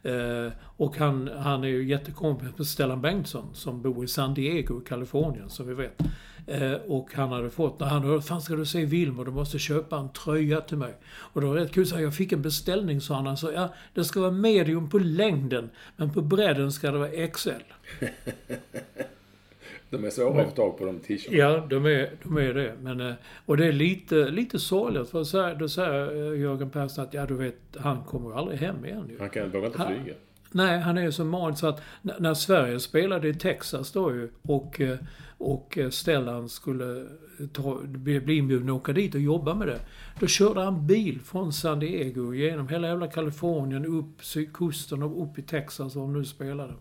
Eh, och han, han är ju jättekompis med Stellan Bengtsson som bor i San Diego i Kalifornien, som vi vet. Eh, och han hade fått, när han hörde, fan ska du se Wilmer, du måste köpa en tröja till mig. Och det var rätt kul, så jag fick en beställning sa han. Han sa, ja det ska vara medium på längden, men på bredden ska det vara XL. De är svåra att få tag på de t-shirts. Ja, de är, de är det. Men, eh, och det är lite, lite sorgligt, för så här, då säger eh, Jörgen Persson att, ja du vet, han kommer ju aldrig hem igen ju. Han kan, vågar inte Han- flyga. Nej, han är ju så man så att när Sverige spelade i Texas då ju och, och eh, Stellan skulle eh, ta, bli inbjuden att åka dit och jobba med det. Då körde han bil från San Diego genom hela jävla Kalifornien upp sydkusten och upp i Texas och de nu spelade.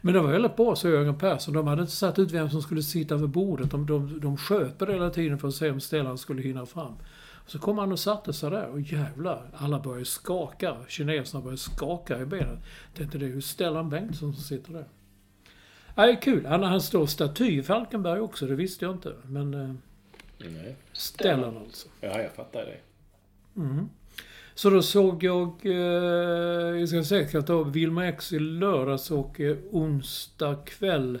Men det var väldigt bra, så Jörgen Persson. De hade inte satt ut vem som skulle sitta vid bordet. De, de, de sköt på det hela tiden för att se om Stellan skulle hinna fram. Så kom han och satte sig där och jävlar, alla började skaka. Kineserna började skaka i benen. Tänkte det är ju Stellan Bengtsson som sitter där. Ja, det är kul. Han, han står staty i Falkenberg också, det visste jag inte. Men eh, Nej. Stellan alltså. Ja, jag fattar det. Så då såg jag, eh, jag ska säga att då Wilmer X i lördags och eh, onsdag kväll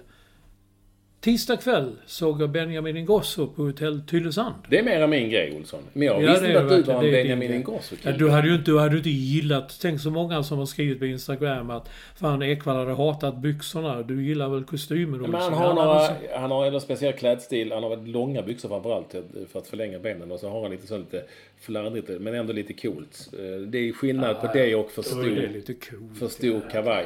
Tisdag kväll såg jag Benjamin Ingrosso på Hotell Tylösand. Det är mera min grej, Olsson. Men jag Ja, visste inte att du var en Benjamin ingrosso Ja, du hade ju inte, du hade ju inte gillat, tänk så många som har skrivit på Instagram att fan Ekwall hade hatat byxorna. Du gillar väl kostymen Men han Olsson? har, några, alltså- han har en speciell klädstil. Han har långa byxor framförallt för att förlänga benen. Och så har han lite så lite flarrigt, men ändå lite coolt. Eh, Det är skillnad på det och för är det stor, lite coolt. för stor kavaj.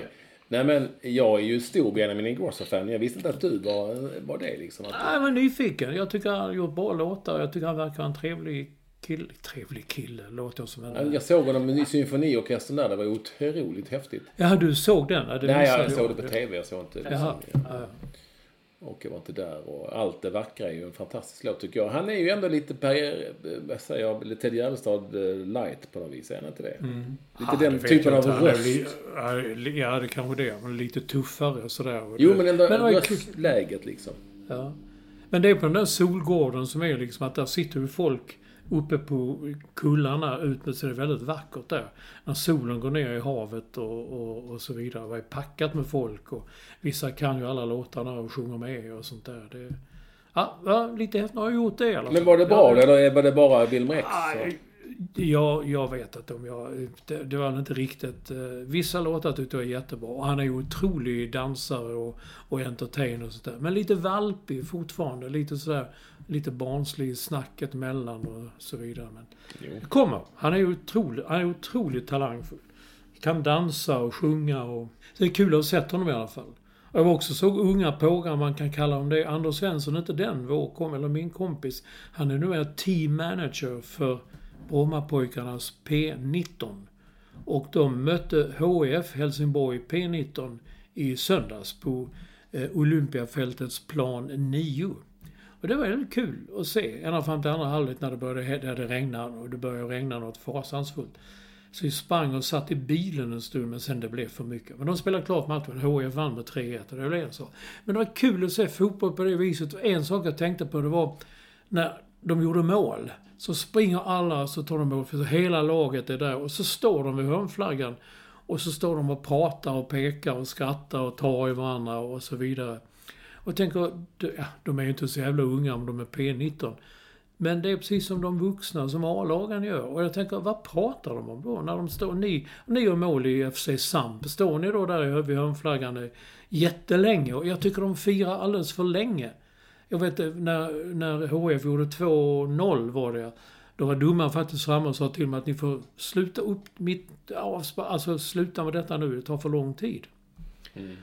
Nej men jag är ju stor Benjamin Ingrosso-fan. Jag visste inte att du var, var det liksom. Att, Nej, men nyfiken. Jag tycker han har gjort bra låtar. Jag tycker han verkar en trevlig kille. Trevlig kille, låter som en... jag såg honom i symfoniorkestern där. Det var otroligt häftigt. Ja, du såg den? Ja, Nej, missade jag såg det på TV. Jag såg inte liksom, Jaha. Ja, ja. Och jag var inte där. Och allt det vackra är ju en fantastisk låt tycker jag. Han är ju ändå lite, per, vad säger jag, lite Ted Gärdestad eh, light på något vis. Är han inte det? Lite Mm. Ja, den det typen av röst. ja, det kanske det. Men lite tuffare och sådär. Jo, men ändå kul. röstläget liksom. Ja. Men det är på den där Solgården som är liksom att där sitter ju folk uppe på kullarna ute så det är väldigt vackert där. När solen går ner i havet och, och, och så vidare. Det är packat med folk och vissa kan ju alla låtarna och sjunger med och sånt där. Det, ja, lite häftigt. har jag gjort det i alla fall. Men var det bra Ja, eller var det bara Wilmer X? Jag, jag vet att om jag... Det, det var inte riktigt... Eh, vissa låtar tyckte jag är jättebra. Och han är ju otrolig dansare och, och entertainer och sådär. Men lite valpig fortfarande. Lite sådär... Lite barnslig i snacket mellan och så vidare. Men Jo. det kommer. Han är otrolig, han är otroligt talangfull. Kan dansa och sjunga och... Så det är kul att ha sett honom i alla fall. Jag var också såg unga pågar, man kan kalla dem det. Anders Svensson, inte den, vår kom, eller min kompis. Han är numera team manager för Brommapojkarnas P19. Och de mötte HIF Helsingborg P19 i söndags på eh, Olympiafältets plan 9. Och det var väldigt kul att se. Ända fram till andra halvlek när det började det regna och det började regna något fasansfullt. Så vi sprang och satt i bilen en stund men sen det blev för mycket. Men de spelade klart matchen. HIF vann med 3-1 och det blev så. Men det var kul att se fotboll på det viset. Och en sak jag tänkte på det var när de gjorde mål. Så springer alla så tar de mål för hela laget är där och så står de vid hörnflaggan. Och så står de och pratar och pekar och skrattar och tar i varandra och så vidare. Och tänker, ja, de är ju inte så jävla unga om de är P19. Men det är precis som de vuxna, som A-lagen gör. Och jag tänker, vad pratar de om då? När de står, ni, ni gör mål i FC Samp. Står ni då där vid hörnflaggan jättelänge? Och jag tycker de firar alldeles för länge. Jag vet eh, när, när HF gjorde 2-0 var det. Då var domaren faktiskt framme och sa till mig att ni får sluta upp mitt avspark, alltså sluta med detta nu, det tar för lång tid.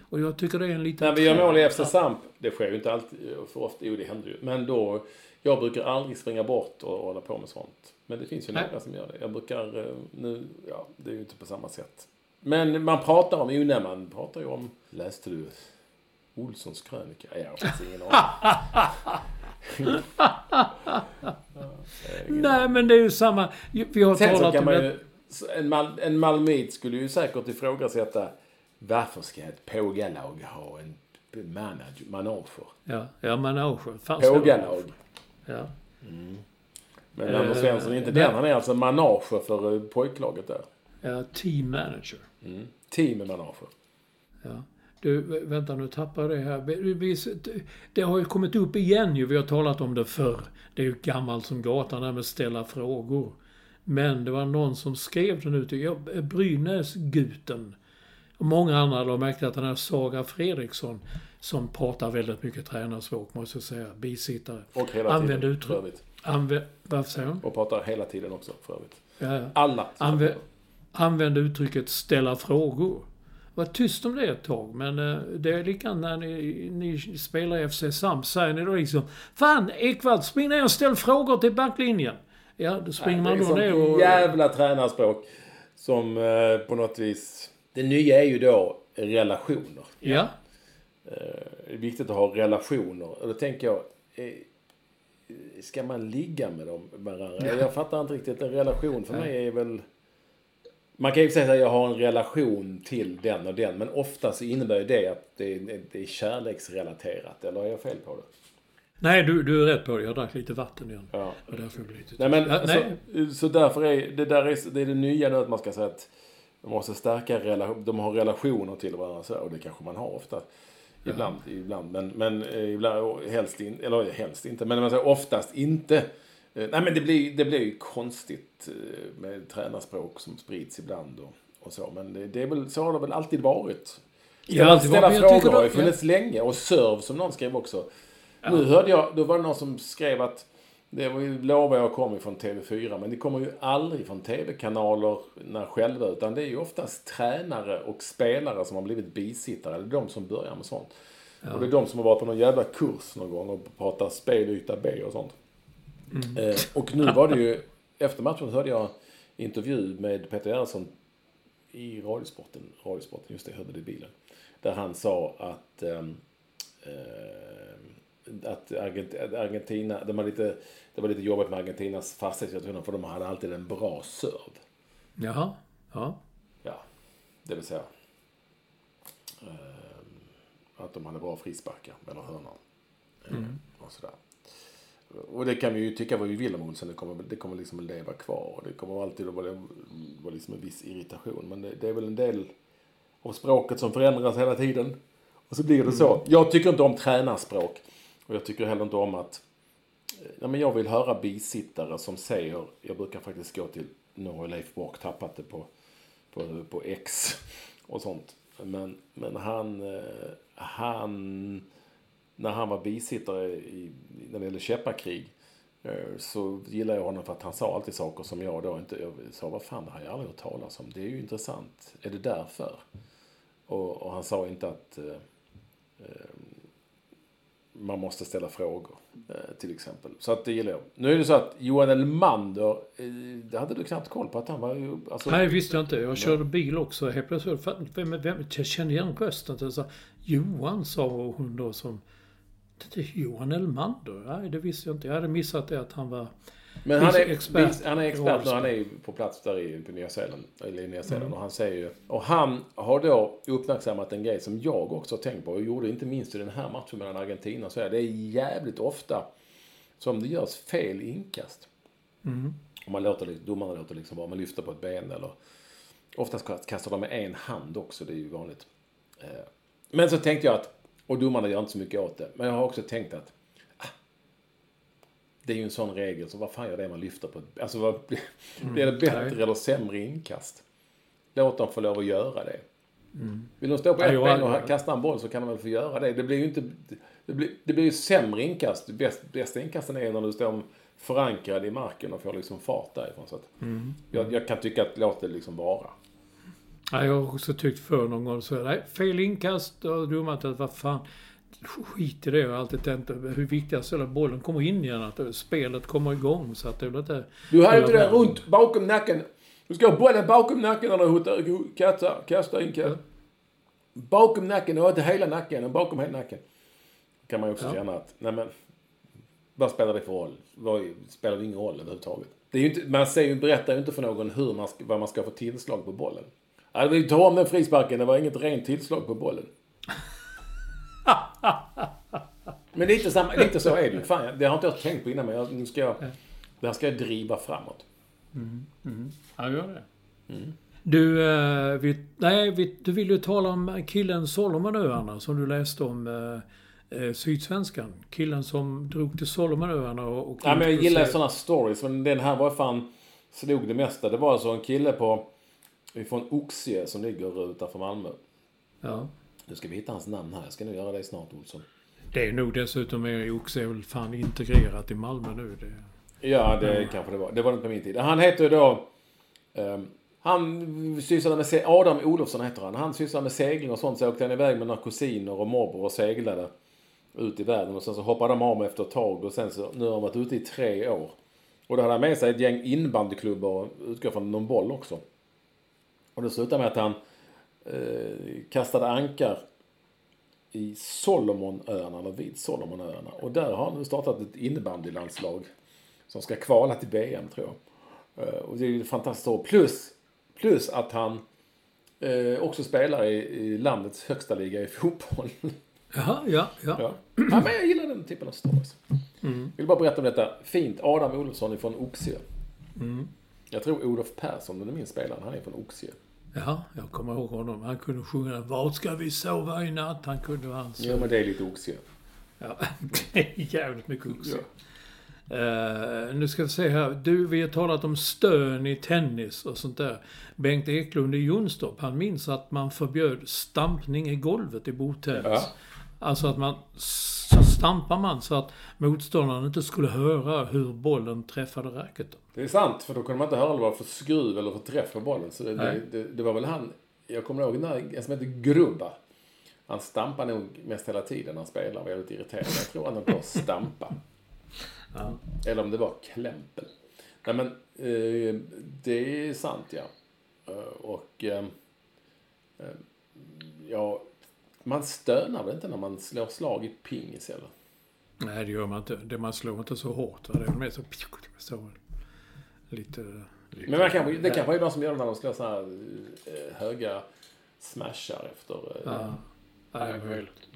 Och jag tycker det är en liten... När vi gör mål i FC Samp, det sker ju inte alltid för ofta, jo det händer ju. Men då, jag brukar aldrig springa bort och hålla på med sånt. Men det finns ju Nej. några som gör det. Jag brukar, eh, nu, ja det är ju inte på samma sätt. Men man pratar om, jo nej man pratar ju om, läste du Olssons krönika? Jag har ingen aning. Nej, men det är ju samma. Vi har Sen så talat kan om man det. ju, en, mal, en malmöit skulle ju säkert ifrågasätta varför ska ett pågalag ha en manager, manager? Ja, ja manager. Pågalag. Ja. Men Anders Eh, Svensson är inte den. Han är alltså manager för eh, pojklaget där. ja, team manager. Team manager. Ja. Du, vä- vänta nu tappar det här. Vi- Det har ju kommit upp igen ju. Vi har talat om det förr. Det är ju gammalt som gatan, det här med att ställa frågor. Men det var någon som skrev det nu till Brynäs-guten. Och många andra har märkt att den här Saga Fredriksson, som pratar väldigt mycket tränarspråk, måste jag säga, bisittare. Och hela Använd tiden uttryck. för övrigt. Anvä- varför säger hon? Och pratar hela tiden också för övrigt. Ja. Alla. Anvä använde uttrycket ställa frågor. Var tyst om det ett tag, men eh, det är likadant när ni, ni spelar i FC Samp. Säger ni då liksom Fan Ekvall, spring ner och ställ frågor till backlinjen. Ja, då springer man det är då ner och... jävla tränarspråk. Som eh, på något vis... Det nya är ju då relationer. Ja. Eh, det är viktigt att ha relationer. Och då tänker jag... Eh, ska man ligga med dem varandra? Jag fattar inte riktigt. En relation för mig är väl... Man kan ju säga att jag har en relation till den och den. Men ofta så innebär det att det är, det är kärleksrelaterat. Eller har jag fel på det? Nej, du, du är rätt på det. Jag drack lite vatten igen. Ja. Och därför blir det lite... Nej men Ja, nej. så därför är det där är, det är det nya nu att man ska säga att de måste stärka relation, de har relationer till varandra så, och det kanske man har ofta. Ibland, ibland, men, men eh, ibland, helst, in, eller helst inte, men man säger oftast inte. Eh, Nej men det blir, det blir ju konstigt eh, med tränarspråk som sprids ibland och, och så. Men det, det är väl, så har det väl alltid varit. Ja, Ställa, alltid varit, ställa jag frågor har ju funnits länge. Och serve som någon skrev också. Nu hörde jag, då var det någon som skrev att det var ju, lovar jag kom från TV4, men det kommer ju aldrig från TV-kanalerna själva, utan det är ju oftast tränare och spelare som har blivit bisittare. Är de som börjar med sånt. Och det är de som har varit på någon jävla kurs någon gång och pratat spelyta B och sånt. Eh, och nu var det ju, efter matchen hörde jag intervju med Peter Gerhardsson i Radiosporten, Radiosporten, just det, jag hörde det i bilen. Där han sa att, ehm, eh, att Argent- att Argentina, det var, lite, det var lite jobbigt med Argentinas fastighetssituation för de hade alltid en bra serv. Jaha. Ja. Ja, det vill säga ehm, att de hade bra frisparkar eller hörnor. Mm. Och sådär. Och det kan vi ju tycka vad vi vill om Olsen. Det kommer, det kommer liksom att leva kvar. Och det kommer alltid att vara, vara liksom en viss irritation. Men det, det är väl en del av språket som förändras hela tiden. Och så blir det så. Jag tycker inte om tränarspråk. Och jag tycker heller inte om att... Eh, ja, men jag vill höra bisittare som säger... Jag brukar faktiskt gå till... Nu har Leif Bork tappat det på, på, på X och sånt. Men, men han... Eh, han... När han var bisittare i, när det gällde Käppakrig eh, så gillade jag honom för att han sa alltid saker som jag då inte... Jag sa, vad fan, det har jag aldrig hört talas om. Det är ju intressant. Är det därför? Och, och han sa inte att... Man måste ställa frågor, eh, till exempel. Så att det gillar jag. Nu är det så att Johan Elmander, eh, det hade du knappt koll på att han var ju... Alltså, Nej, visste jag inte. Jag körde bil också. Helt plötsligt, vem, vem, jag kände igen rösten. Så, så, Johan sa hon då som... Det är Johan Elmander? Nej, det visste jag inte. Jag hade missat det att han var men han är expert. han är expert nu. Han är på plats där i, på Nya Zeeland. Eller i Nya Zeeland. Och han säger ju... Och han har då uppmärksammat en grej som jag också har tänkt på. Och gjorde inte minst i den här matchen mellan Argentina och Sverige. Det är jävligt ofta som det görs fel inkast. Och man låter, domarna låter liksom bara, man lyfter på ett ben eller... Oftast kastar de med en hand också, det är ju vanligt. Eh, Men så tänkte jag att, och domarna gör inte så mycket åt det, men jag har också tänkt att det är ju en sån regel, så vad fan gör det man lyfter på. Alltså, vad, blir det bättre nej. eller sämre inkast? Låt dem få lov att göra det. Vill de stå på ett ben och kasta en boll så kan de väl få göra det. Det blir ju inte... Det blir, det blir ju sämre inkast. Bäst, bästa inkasten är när du står förankrad i marken och får liksom fart därifrån. Så att Mm. jag, jag kan tycka att låt det liksom vara. Ja, jag har också tyckt för någon gång så nej, fel inkast och dummat att vad fan. Skit i det. Jag har alltid tänkt hur viktigast är att bollen kommer in igen. Att spelet kommer igång. Så att det väl inte... Du har inte det runt bakom nacken. Du ska ha bollen bakom nacken när du hotar, kastar, kastar inkast. Bakom nacken och inte hela nacken, och bakom hela nacken. Kan man ju också Ja. känna att, nej men. Vad spelar det för roll? Vad, spelar det ingen roll överhuvudtaget? Det är ju inte, man säger, berättar ju inte för någon hur man ska, vad man ska få tillslag på bollen. Ja, vi tar om den frisparken, det var inget rent tillslag på bollen. Men lite, samma, lite så är det. Fan, det har inte jag tänkt på innan, men jag, nu ska jag, det här ska jag driva framåt. Ja, gör det. Du, eh, vi, nej, vi, du vill ju tala om killen Solomonöarna som du läste om eh, eh, Sydsvenskan. Killen som drog till Solomonöarna och... och Ja, men jag gillar sådana stories, men den här var fan slog det mesta. Det var alltså en kille på från Oxie som ligger utanför Malmö. Ja. Nu ska vi hitta hans namn här. Jag ska nu göra det snart, Olsson. Det är nog dessutom är Oxe är väl fan integrerat i Malmö nu. Det, Ja, det kanske det var. Det var det på min tid. Han heter ju då... ehm, han sysslade med... Adam Olofsson heter han. Han sysslade med segling och sånt. Så åkte han iväg med några kusiner och morbror och seglade ut i världen. Och sen så hoppade de av efter ett tag. Och sen så... Nu har han varit ute i tre år. Och då hade han med sig ett gäng innebandyklubbar och utgår från någon boll också. Och det slutade med att han eh, kastade ankar i Solomonöarna, eller vid Solomonöarna. Och där har han nu startat ett innebandylandslag som ska kvala till VM tror jag. Eh, Och det är ju fantastiskt. Plus, plus att han eh, också spelar i, i landets högsta liga i fotboll. Jaha, ja, ja. ja. ja, men jag gillar den typen av stories. vill bara berätta om detta. Fint. Adam Olofsson från Oxie. Jag tror Olof Persson, den är min spelare, han är från Oxie. Ja, jag kommer ihåg honom. Han kunde sjunga Var ska vi sova i natt? Han kunde hans... Ja, men det är lite Oxie. Ja, det är jävligt mycket Oxe. Eh, nu ska vi se här. Du, vi har talat om stön i tennis och sånt där. Bengt Eklund i Jonstorp, han minns att man förbjöd stampning i golvet i bordtennis. Ja. Alltså att man, stampar man så att motståndaren inte skulle höra hur bollen träffade racketen. Det är sant, för då kunde man inte höra vad det var för skruv eller för träff på bollen. Så det, det, det, det var väl han, jag kommer ihåg när, en som heter Grubba. Han stampade nog mest hela tiden när han spelade. Han var väldigt irriterad. Jag tror han höll på att stampa. Ja. Eller om det var klämpel. Nej men, eh, det är sant ja. Eh, och, eh, eh, ja, man stönar väl inte när man slår slag i pingis eller? Nej, det gör man inte. Det man slår inte så hårt. va? Det är mer så... så lite... lite Men man kan, det kanske är de som gör det när de slår så här eh, höga smashar efter... eh, Ja, ja, det är möjligt.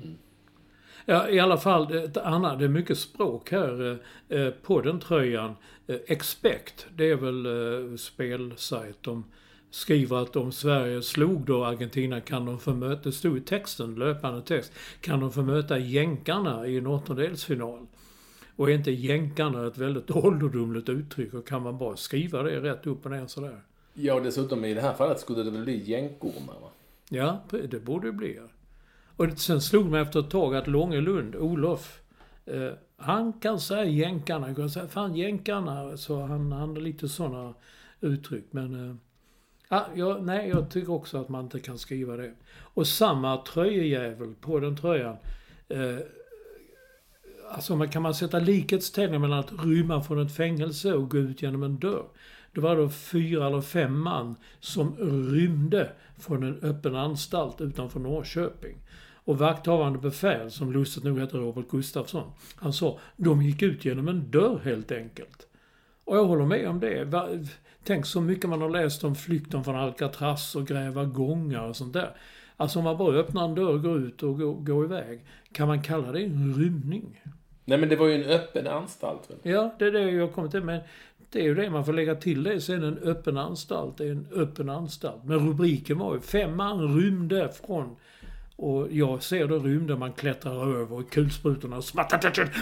Ja, i alla fall, det, Anna, det är mycket språk här eh, eh, på den tröjan. Eh, Expect, det är väl eh, spelsajt. De skriver att om Sverige slog då Argentina kan de få möta, det stod i texten, löpande text, kan de få möta jänkarna i en åttondelsfinal. Och är inte jänkarna ett väldigt ålderdomligt uttryck och kan man bara skriva det rätt upp och ner sådär? Ja, och dessutom i det här fallet skulle det väl bli jänkormar va? Ja, det borde det bli. Och sen slog mig efter ett tag att Långelund, Olof, eh, han kan säga jänkarna. Han kan säga fan jänkarna. Så han, han har lite sådana uttryck. Men eh, ja, jag, nej, jag tycker också att man inte kan skriva det. Och samma tröjejävel på den tröjan. Eh, alltså man kan man sätta likhetstecken mellan att rymma från ett fängelse och gå ut genom en dörr. Det var då fyra eller fem man som rymde från en öppen anstalt utanför Norrköping. Och vakthavande befäl, som lustigt nog heter Robert Gustafsson, han sa de gick ut genom en dörr helt enkelt. Och jag håller med om det. Tänk så mycket man har läst om flykten från Alcatraz och gräva gångar och sånt där. Alltså om man bara öppnar en dörr, går ut och går, går iväg. Kan man kalla det en rymning? Nej, men det var ju en öppen anstalt. Väl? Ja, det är det jag kommit till. Men det är ju det man får lägga till det. Sen en öppen anstalt det är en öppen anstalt. Men rubriken var ju fem man rymde från och jag ser då rymden man klättrar över och kulsprutorna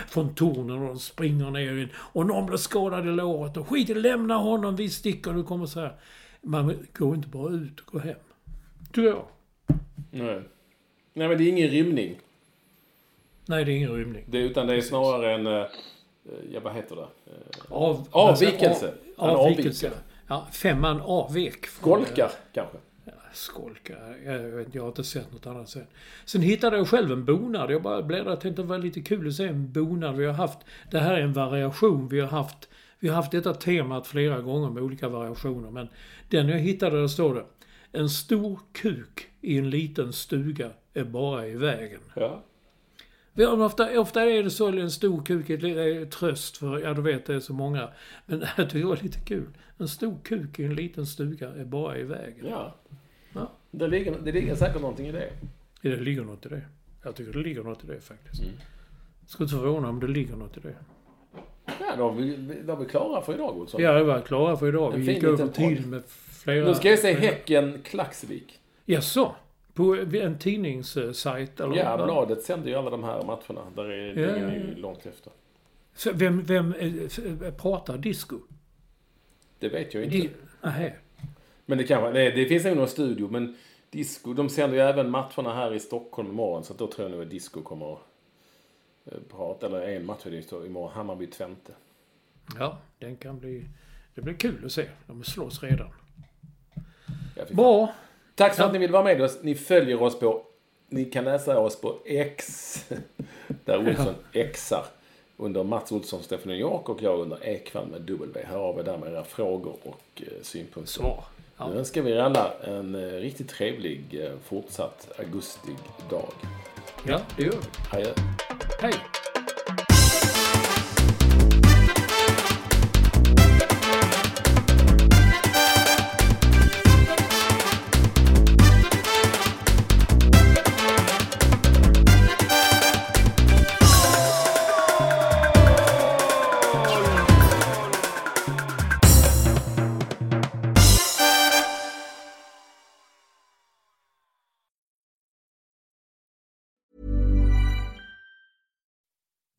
från tornen och de springer ner in. Och någon blir skadad i låret och skit lämna honom, vi sticker. Du kommer så här. Man går inte bara ut och går hem. Tror jag. Nej. Nej, men det är ingen rymning. Nej, det är ingen rymning. Det, utan det är snarare en, eh, eh, ja vad heter det? Eh, Av, Avvikelse. Alltså, av, avvikelse. avviker. Ja, femman avvek. Skolkar kanske? Skolka. Jag, vet, jag har inte sett något annat sen. Sen hittade jag själv en bonad. Jag bara bläddrade och tänkte det var lite kul att se en bonad. Vi har haft, det här är en variation. Vi har haft, vi har haft detta temat flera gånger med olika variationer. Men den jag hittade, där står det. En stor kuk i en liten stuga är bara i vägen. Ja. Ofta, ofta är det så, en stor kuk är tröst för, ja du vet det är så många. Men det här tycker jag var lite kul. En stor kuk i en liten stuga är bara i vägen. ja. Ja. Det, ligger, det ligger säkert någonting i det. Det ligger något i det. Jag tycker det ligger något i det faktiskt. Mm. Skulle inte förvåna om det ligger något i det. Ja, då är vi, då är vi klara för idag Olsson. Ja, det var klara för idag. En Vi gick över podd. tid med flera... Nu ska jag se Häcken-Klaxvik. Jaså? På en tidningssajt eller? Ja, bladet sänder ju alla de här matcherna. Där är Ja, ju ja. långt efter. Så vem, vem eh, eh, pratar disco? Det vet jag inte. Di-. Men det kanske, det, det finns nog någon studio, men disco, de sänder ju även matcherna här i Stockholm imorgon, så då tror jag nog att disco kommer att eh, prata, eller en match är det imorgon, Hammarby Twente. Ja, den kan bli... Det blir kul att se. De slåss redan. Ja. Bra. Tack för Ja. att ni vill vara med oss. Ni följer oss på, ni kan läsa oss på X, där Olsson Xar under Mats Olsson, Stefan New York och jag under Ekvall med W. Hör av er där med era frågor och eh, synpunkter. Svar. Ja. Nu önskar vi er alla en eh, riktigt trevlig eh, fortsatt augustig dag. Ja, det gör vi. Adjö. Hej.